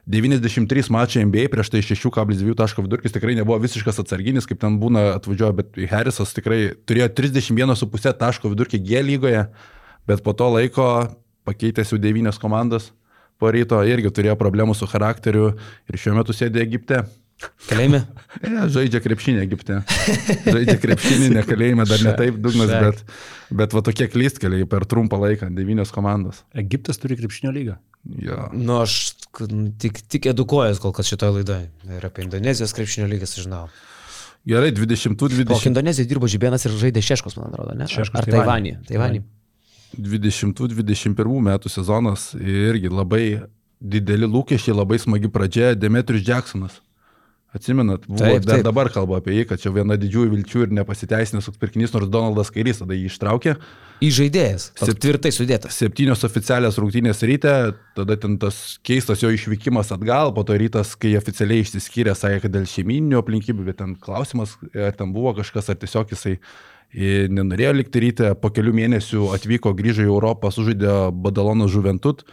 93 mačai NBA prieš tai 6,2 taško vidurkis tikrai nebuvo visiškas atsarginis, kaip ten būna atvažiuoja, bet Harrisas tikrai turėjo 31,5 taško vidurkį G lygoje, bet po to laiko pakeitęs jau 9 komandas po ryto irgi turėjo problemų su charakteriu ir šiuo metu sėdė Egipte. Kalėjime? Ja, žaidžia krepšinį Egipte. Žaidžia krepšinį, ne kalėjime, dar ne taip dugnas, bet, bet va tokie klystkeliai per trumpą laiką, devynios komandos. Egiptas turi krepšinio lygą. Ja. Nu, aš tik, tik edukuojas kol kas šitoje laidoje. Ir apie Indonezijos krepšinio lygas žinau. Gerai, O 20-20 Indonezijoje dirbo Žibėnas ir žaidė Šeškos, man atrodo, ne? Šeškos, Ar Taivanį. Taivanį? Taivanį. 20-21 metų sezonas irgi labai dideli lūkesčiai, labai smagi pradžia. Demetrius Jacksonas. Atsimenat, buvo, Taip, taip, dabar kalbu apie jį, kad čia viena didžiųjų vilčių ir nepasiteisinęs pirkinys, nors Donaldas Kairys tada jį ištraukė. Įžaidėjas. Sep- tvirtai sudėtas. Septynios oficialios rungtynės ryte, tada ten tas keistas jo išvykimas atgal, po to rytas, kai oficialiai išsiskyrė, sakė, kad dėl šeimininių aplinkybių, bet ten klausimas, ar ten buvo kažkas, ar tiesiog jisai e, nenorėjo likti ryte, po kelių mėnesių atvyko, grįžo į Europą, sužaidė Badalono Žuventut,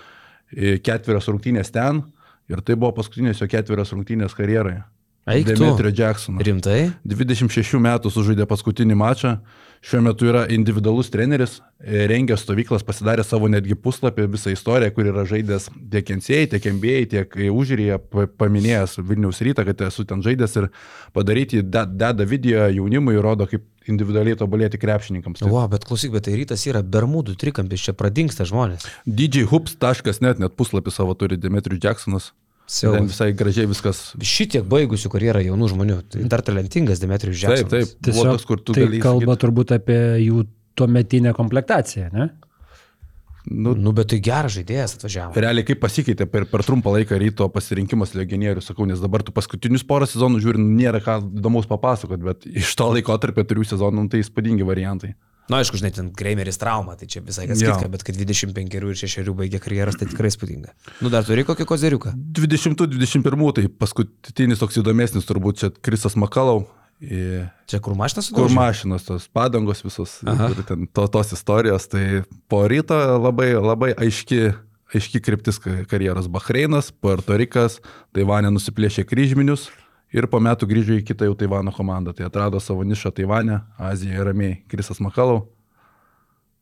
e, ketverios rungtynės ten ir tai buvo paskutinės jo ketverios rungtynės karjeroje. Eik. Demetrio Jacksono. Rimtai? 26 metų sužaidė paskutinį mačą, šiuo metu yra individualus treneris, e, rengia stovyklas, pasidarė savo netgi puslapį, visą istoriją, kur yra žaidęs tiek NCA, tiek NBA, tiek e, užžiūrėje, paminėjęs Vilniaus rytą, kad esu ten žaidęs ir padaryti, de- deda video jaunimui, rodo, kaip individualiai tobulėti krepšininkams. O, bet klausyk, bet tai rytas yra Bermudų trikampis, čia pradingsta žmonės. djhoops.net net puslapį savo turi Demetrius Jacksonas. Ten Siaubas. visai gražiai viskas. Šitiek baigusių karjerą jaunų žmonių. Tai dar talentingas Demetrijus Taip, Žemės. taip. Buvo Tiesiog tas, kur tu tai gali kalba įsigyt- turbūt apie jų tuometinę komplektaciją, ne? Nu, Nu, bet tai geras žaidėjas atvažiavo. Realiai kaip pasikeitė per, per trumpą laiką ryto pasirinkimas legionierių, sakau, nes dabar tu paskutinius porą sezonų žiūri, nu, nėra ką įdomaus papasakot, bet iš to laiko tarp trijų sezonų nu, tai įspūdingi variantai. Na, aišku, žinai, ten Kreimeris trauma, tai čia visai kas Jo. kitka, bet kad 25 ir 6 baigė karjeras, tai tikrai spūdinga. Nu, dar turi kokį kozeriuką. 20-21 tai paskutinis toks įdomesnis turbūt čia Krisas Makalau. į Čia kur mašinas kur mašinos, tos padangos visos Aha. ir ten to, tos istorijos. Tai po ryto labai, labai aiški, aiški kryptis ka- karjeros Bahreinas, Puerto Rikas, Taivanė nusiplėšė kryžminius ir po metų grįžo į kitą jau Taivano komandą. Tai atrado savo nišą Taivane, Azijoje ramiai. Krisas Makalau.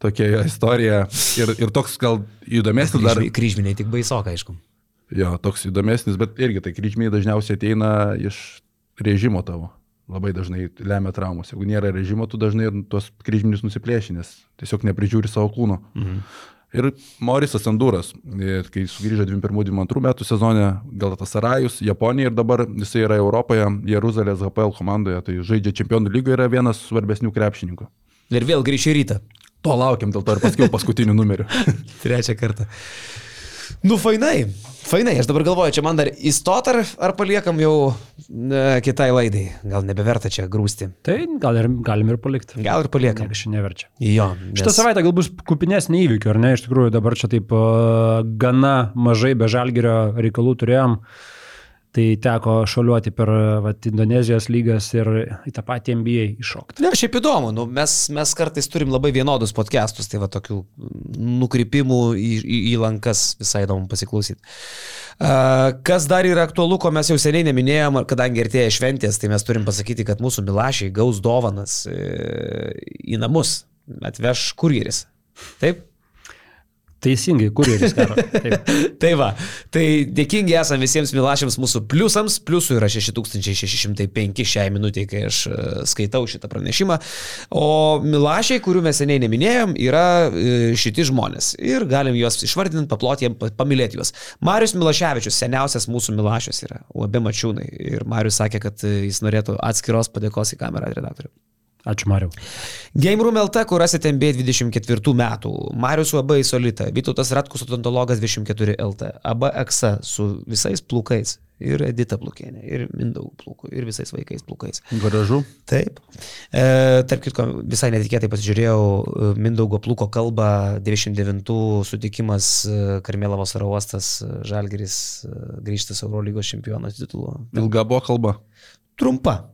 Tokia jo istorija. Ir, ir toks gal įdomesnis dar. Kryžmi- Kryžminiai tik baisoka, aišku. Jo, toks įdomesnis, bet irgi tai kryžmiai dažniausiai ateina iš režimo tavo. Labai dažnai lemia traumos. Jeigu nėra režimo, tu dažnai tuos kryžminius nusiplėši, nes tiesiog neprižiūri savo kūno. Mhm. Ir Morisas Endūras, ir kai sugrįžo 21-22 metų sezone, Galatasarajus, Japonija ir dabar jisai yra Europoje, Jeruzalės HPL komandoje, tai žaidžia čempionų lygoje, yra vienas svarbesnių krepšininkų. Ir vėl grįžti rytą. To laukiam, dėl to ir paskiau paskutinių numerių. Trečią kartą. Nu, fainai. Fainai, aš dabar galvoju, čia man dar įstot ar, ar paliekam jau ne, kitai laidai. Gal nebeverta čia grūsti. Tai gal ir, galim ir palikti. Gal ir paliekam. Niekas čia neverčia. Jo. Šitą savaitę gal bus kupinesnė įvykių, ar ne? Iš tikrųjų dabar čia taip a, gana mažai be žalgerio reikalų turėjom. Tai teko šoliuoti per vat, Indonezijos lygas ir į tą patį NBA iššokti. Ne, šiaip įdomu, nu, mes, mes kartais turim labai vienodus podcastus, tai va tokių nukrypimų į, į, į lankas visai įdomu pasiklausyti. Uh, kas dar yra aktualu, ko mes jau seniai neminėjom, kadangi artėja šventės, tai mes turim pasakyti, kad mūsų milašiai gaus dovanas e, į namus, atveš kurjeris. Taip? Teisingai, kurjeris karo. Tai va, tai dėkingi esame visiems milašiams mūsų pliusams, pliusų yra 6605 šiai minutiai, kai aš e, skaitau šitą pranešimą, o milašiai, kurių mes seniai neminėjom, yra e, šiti žmonės. Ir galim juos išvardinti, paploti jiems, pamilėti juos. Marius Milaševičius, seniausias mūsų milašius yra, UAB Mačiūnai. Ir Marius sakė, kad e, jis norėtų atskiros padėkos į kamerą redaktoriui. Ačiū, Mariu. Game Room LT, kur rasite MB 24 metų. Marius UAB Solita, Vytautas Ratkus odontologas 24 LT, ABA EXA su visais plūkais. Ir Edita plūkienė, ir Mindaug plūkų, ir visais vaikais plūkais. Gražu. Taip. E, tarp kitko, visai netikėtai pasižiūrėjau e, Mindaugo plūko kalbą, 99 sutikimas e, Karmėlavos oro uostas, e, Žalgeris grįžtas Eurolygos čempionas titulu. Ilga buvo kalba. Trumpa.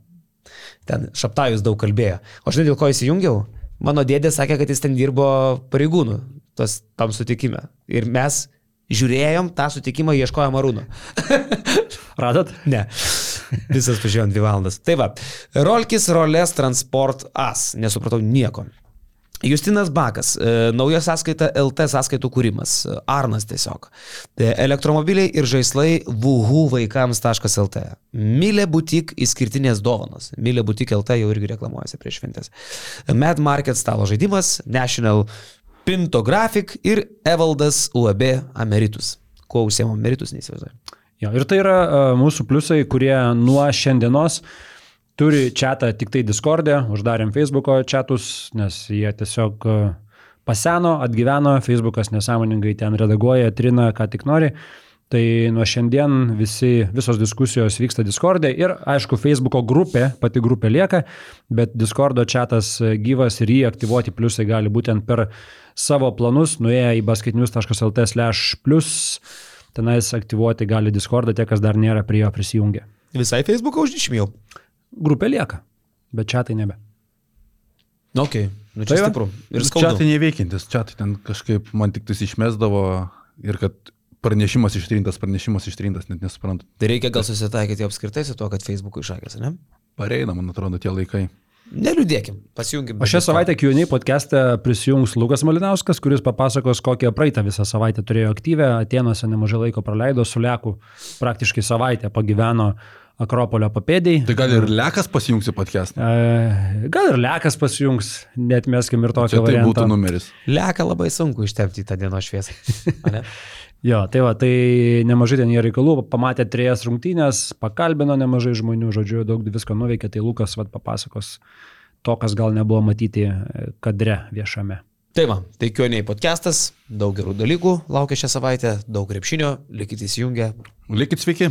Ten Šaptajus daug kalbėjo. O žinai, dėl ko įsijungiau? Mano dėdė sakė, kad jis ten dirbo pareigūnų tos, tam sutikime. Ir mes žiūrėjom tą sutikimą, ieškojom arūno. Radot? Ne. Visas pažiūrėjom dvi valandas. Tai va, Rolkis Rolės Transport As. Nesupratau nieko. Justinas Bakas, e, nauja sąskaita LT sąskaitų kūrimas, e, Arnas tiesiog. E, Elektromobiliai ir žaislai vuhu vaikams.lt. Milė butik įskirtinės dovanos. Milė butik LT jau irgi reklamuojasi prieš šventės. Mad Market stalo žaidimas, National Pinto Graphic ir Evaldas UAB Ameritus. Kuo užsiemo Ameritus, neįsivaizduoju. Jo, ir tai yra uh, mūsų pliusai, kurie nuo šiandienos turi čatą tik tai Discord'e, uždarėm Facebook'o chatus, nes jie tiesiog uh, paseno, atgyveno, Facebook'as nesąmoningai ten redaguoja, trina, ką tik nori. Tai nuo šiandien visi, visos diskusijos vyksta Discord'e ir aišku, Facebook'o grupė, pati grupė lieka, bet Discord'o chatas gyvas ir jį aktyvuoti pliusai gali būtent per savo planus, nuėję į basketnews.lt slash plus, tenais aktyvuoti gali Discord'ą tie, kas dar nėra prie jo prisijungę. Visai Facebooką uždišmėjau. Grupė lieka, bet chatai nebe. Nu, ok, nu čia Tai stipru. Ir Čia tai neveikintis, čia tai ten kažkaip man tik tais išmesdavo ir kad pranešimas ištrintas, pranešimas ištrintas, net nesuprantu. Tai reikia gal susitaikyti apskritai su tuo, kad Facebook'ui išakęs, ne? Pareina, man atrodo, tie laikai. Neliūdėkim, pasijunkim. O šią savaitę Q&A podcast'e prisijungs Lukas Malinauskas, kuris papasakos, kokią praeitą visą savaitę turėjo aktyvę, Atenuose nemažai laiko praleido, su Leku praktiškai savaitę pagyveno Akropolio papėdėjai. Tai gal ir Lekas pasijungsi podcast'ą. E, Gal ir Lekas pasijungs, net meskim ir Čia tokio tai būtų varianto. numeris. Leka labai sunku ištepti į tą dienos šviesą. ane? Jo, tai va, tai nemažai ten jie reikalų, pamatė trejas rungtynės, pakalbino nemažai žmonių, žodžiu, daug visko nuveikė, tai Lukas vat, papasakos to, kas gal nebuvo matyti e, kadre viešame. Tai va, tai kioniai podcastas, daug gerų dalykų laukia šią savaitę, daug krepšinio, likite įsijungę. Likit sveiki.